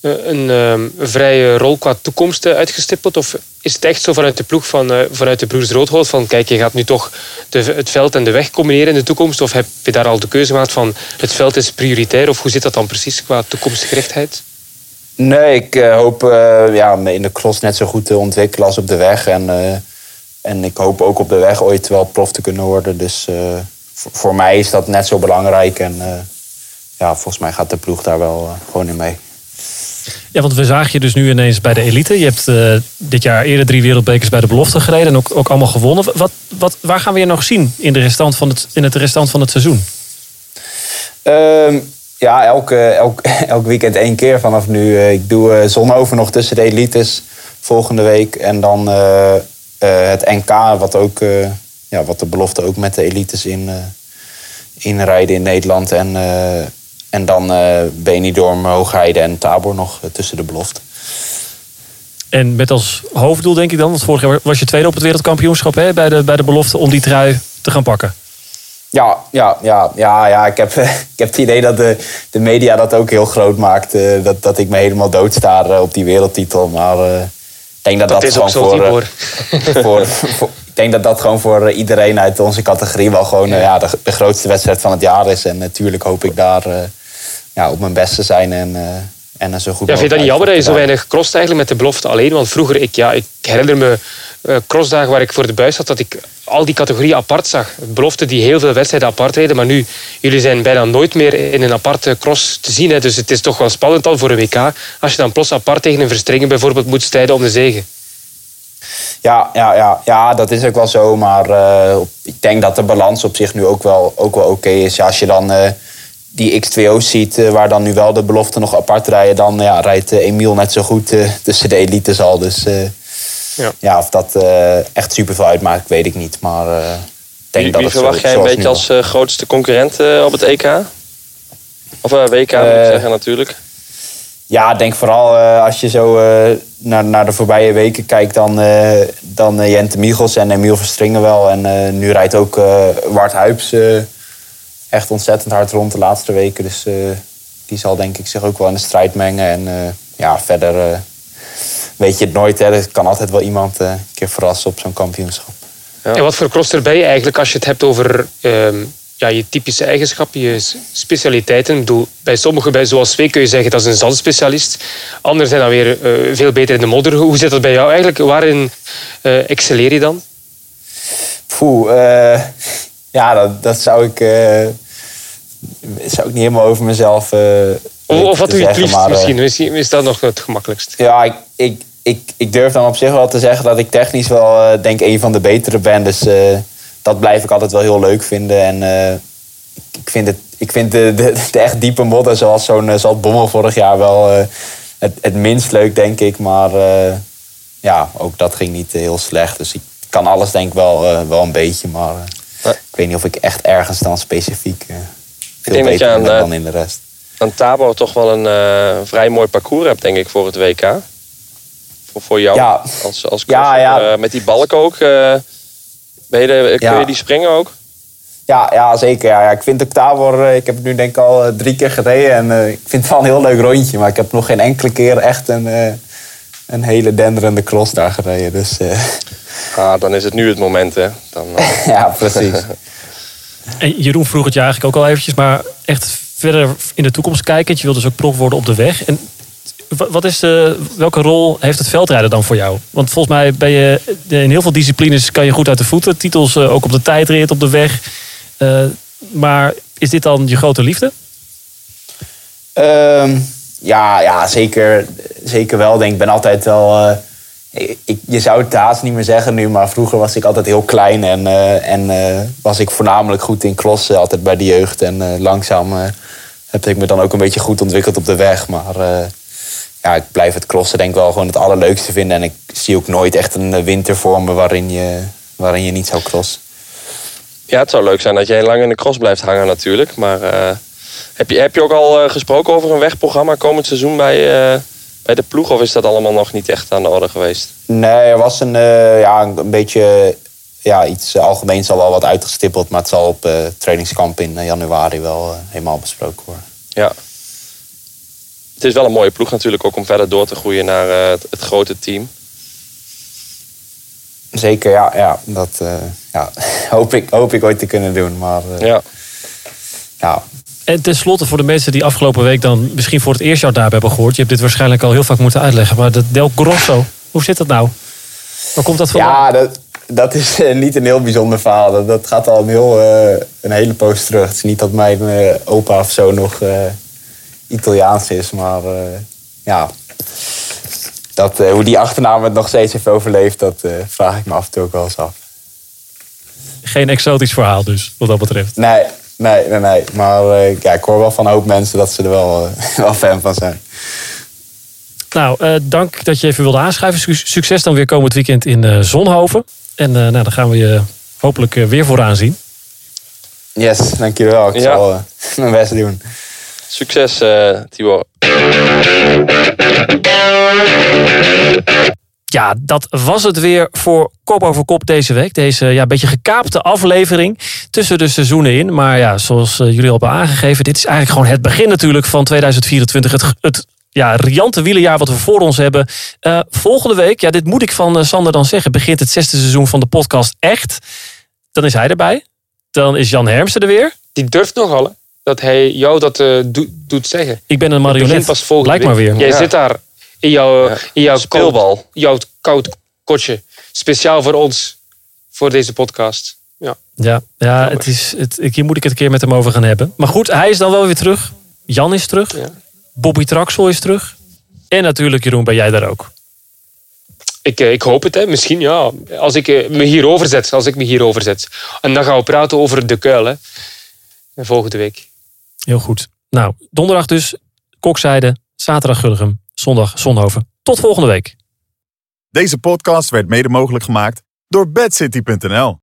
een uh, vrije rol qua toekomst uitgestippeld? Of is het echt zo vanuit de ploeg, van, vanuit de broers Roodholt, van kijk, je gaat nu toch de, het veld en de weg combineren in de toekomst? Of heb je daar al de keuze gemaakt van het veld is prioritair? Of hoe zit dat dan precies qua toekomstgerichtheid? Nee, ik hoop ja, in de cross net zo goed te ontwikkelen als op de weg. En, en ik hoop ook op de weg ooit wel prof te kunnen worden. Dus voor, voor mij is dat net zo belangrijk. En ja, volgens mij gaat de ploeg daar wel gewoon in mee. Ja, want we zagen je dus nu ineens bij de elite. Je hebt dit jaar eerder drie wereldbekers bij de belofte gereden en ook, ook allemaal gewonnen. Wat, wat, waar gaan we je nog zien in, de restant van het, in het restant van het seizoen? Um, ja, elke, elk, elk weekend één keer vanaf nu. Uh, ik doe uh, Zonhoven nog tussen de elites volgende week. En dan het NK, wat, ook, ja, wat de belofte ook met de elites in, inrijden in Nederland. En en dan Benidorm, Hoogheide en Tabor nog eh, tussen de belofte. En met als hoofddoel denk ik dan, want vorig jaar was je tweede op het wereldkampioenschap hè, bij, de, bij de belofte om die trui te gaan pakken. Ja, ja, ja, ja, ja. Ik, heb, ik heb het idee dat de, de media dat ook heel groot maakt. Uh, dat, dat ik me helemaal doodstaar op die wereldtitel. Maar uh, ik denk dat dat, dat is gewoon voor, uh, voor, voor, Ik denk dat dat gewoon voor iedereen uit onze categorie wel gewoon ja. ja de, de, grootste wedstrijd van het jaar is. En natuurlijk hoop ik daar ja, op mijn beste zijn. En, En zo goed Ja, vind je dat niet jammer dat je zo weinig crost eigenlijk met de belofte alleen? Want vroeger, ik, ja, ik herinner me eh, crossdagen waar ik voor de buis zat, dat ik al die categorieën apart zag. Belofte die heel veel wedstrijden apart reden, maar nu, jullie zijn bijna nooit meer in een aparte cross te zien. Hè, dus het is toch wel spannend dan voor een WK, als je dan plots apart tegen een verstrengen bijvoorbeeld moet strijden om de zegen. Ja, ja, ja, ja, dat is ook wel zo. Maar eh, ik denk dat de balans op zich nu ook wel, ook wel oké is. Ja, als je dan eh, die X2O's ziet, eh, waar dan nu wel de belofte nog apart rijden... dan ja, rijdt eh, Emiel net zo goed eh, tussen de elites al. Dus eh, Ja. ja. of dat eh, echt super veel uitmaakt, weet ik niet. Maar eh, ik denk Wie, dat wie het zo- verwacht jij een beetje als grootste concurrent op het EK? Of eh, WK moet ik zeggen natuurlijk. Ja, ik denk vooral eh, als je zo eh, naar, naar de voorbije weken kijkt, dan, eh dan Jente Michels en Emiel Verstringen wel. En eh, nu rijdt ook eh Wart Huips eh, echt ontzettend hard rond de laatste weken. Dus eh, die zal denk ik zich ook wel in de strijd mengen. En eh, ja, verder eh, weet je het nooit. Hè. Er kan altijd wel iemand eh, een keer verrassen op zo'n kampioenschap. En wat voor crosser ben je eigenlijk als je het hebt over ehm, ja, je typische eigenschappen, je specialiteiten? Bedoel, bij sommigen, bij zoals Zwee, kun je zeggen dat is een zandspecialist. Anderen zijn dan weer eh, veel beter in de modder. Hoe zit dat bij jou eigenlijk? Waarin eh, excelleer je dan? Poeh, eh, ja, dat, dat zou ik, eh, zou ik niet helemaal over mezelf eh Of, wat doe je het liefst maar, eh, misschien? Misschien is dat nog het gemakkelijkst. Ja, ik, ik, ik, ik durf dan op zich wel te zeggen dat ik technisch wel eh, denk een van de betere ben. Dus eh, dat blijf ik altijd wel heel leuk vinden. En eh, ik vind, het, ik vind de, de, de echt diepe modder zoals zo'n uh, Bommel vorig jaar wel eh, het, het minst leuk, denk ik. Maar eh, ja, ook dat ging niet eh, heel slecht. Dus ik kan alles denk ik wel, eh, wel een beetje. Maar eh, ik weet niet of ik echt ergens dan specifiek eh, veel denk dat je beter aan, ben eh, dan in de rest. Aan Tabo toch wel een eh, vrij mooi parcours hebt, denk ik, voor het WK. Voor, voor jou Ja. als, als Ja. Eh, met die balk ook. eh, ben je de- kun je die springen ook? Ja, ja zeker. Ja. Ja, ik vind ook Tabor, ik heb het nu denk ik al drie keer gereden. En ik vind het wel een heel leuk rondje. Maar ik heb nog geen enkele keer echt een, een hele denderende cross daar gereden. Dus Ah, dan is het nu het moment, hè. Dan, ja, precies. En Jeroen vroeg het je eigenlijk ook al eventjes, maar echt verder in de toekomst kijkend. Je wilt dus ook prof worden op de weg. En wa- wat is de, welke rol heeft het veldrijden dan voor jou? Want volgens mij ben je in heel veel disciplines kan je goed uit de voeten. Titels eh, ook op de tijdrit, op de weg. Eh, maar is dit dan je grote liefde? Ehm, ja, ja zeker, zeker wel. Denk, ik ben altijd wel. Je zou het haast niet meer zeggen nu, maar vroeger was ik altijd heel klein en, eh, en eh, was ik voornamelijk goed in crossen, altijd bij de jeugd. En eh, langzaam heb ik me dan ook een beetje goed ontwikkeld op de weg. Maar ja, ik blijf het crossen denk wel gewoon het allerleukste vinden. En ik zie ook nooit echt een winter voor me waarin je, waarin je niet zou crossen. ja, het zou leuk zijn dat jij lang in de cross blijft hangen natuurlijk. Maar heb, je, heb je ook al gesproken over een wegprogramma komend seizoen bij, bij de ploeg? Of is dat allemaal nog niet echt aan de orde geweest? Nee, er was een, eh, ja, een beetje ja, iets eh, algemeens al wel wat uitgestippeld. Maar het zal op eh trainingskamp in januari wel helemaal besproken worden. Ja. Het is wel een mooie ploeg natuurlijk ook om verder door te groeien naar het, grote team. Zeker, ja. ja dat ja, hoop, ik, hoop ik ooit te kunnen doen. Maar Ja. ja, En tenslotte voor de mensen die afgelopen week dan misschien voor het eerst jouw naam hebben gehoord. Je hebt dit waarschijnlijk al heel vaak moeten uitleggen. Maar dat Del Grosso, hoe zit dat nou? Waar komt dat vandaan? ja dat, dat is eh, niet een heel bijzonder verhaal. Dat, dat gaat al een, heel, eh, een hele poos terug. Het is niet dat mijn eh, opa of zo nog Italiaans is. Maar ja, dat, hoe die achternaam het nog steeds heeft overleefd... dat vraag ik me af en toe ook wel eens af. Geen exotisch verhaal dus, wat dat betreft. Nee, nee, nee. nee. Maar eh, ja, ik hoor wel van een hoop mensen dat ze er wel, eh, wel fan van zijn. Nou, eh, dank dat je even wilde aanschuiven. Su- Succes dan weer komend weekend in eh, Zonhoven. En eh, nou, dan gaan we je hopelijk weer vooraan zien. Yes, dankjewel. Ik Ja. zal mijn best doen. Succes, eh Tibor. Ja, dat was het weer voor Kop over Kop deze week. Deze ja, beetje gekaapte aflevering tussen de seizoenen in. Maar ja, zoals eh, jullie al hebben aangegeven, dit is eigenlijk gewoon het begin natuurlijk van 2024. Het, het ja, riante wielenjaar wat we voor ons hebben. Eh, volgende week, ja, dit moet ik van eh, Sander dan zeggen, begint het zesde seizoen van de podcast echt. Dan is hij erbij. Dan is Jan Hermsen er weer. Die durft nogal, hè? dat hij jou dat eh, doet- doet zeggen. Ik ben een marionet. pas Blijkt maar weer. Jij Ja. zit daar in jouw, Ja. in jouw, Speelbal. Koud, jouw koud kotje. Speciaal voor ons. Voor deze podcast. Ja. Ja, ja het is, het, ik, hier moet ik het een keer met hem over gaan hebben. Maar goed, hij is dan wel weer terug. Jan is terug. Ja. Bobby Traxel is terug. En natuurlijk, Jeroen, ben jij daar ook. Ik, eh, ik hoop het, hè. misschien ja. Als ik eh, me hierover zet. Als ik me hierover zet. En dan gaan we praten over de kuil. Hè. Volgende week. Heel goed. Nou, donderdag dus Kokzijde. Zaterdag Gulligem. Zondag Zonhoven. Tot volgende week. Deze podcast werd mede mogelijk gemaakt door bedcity.nl.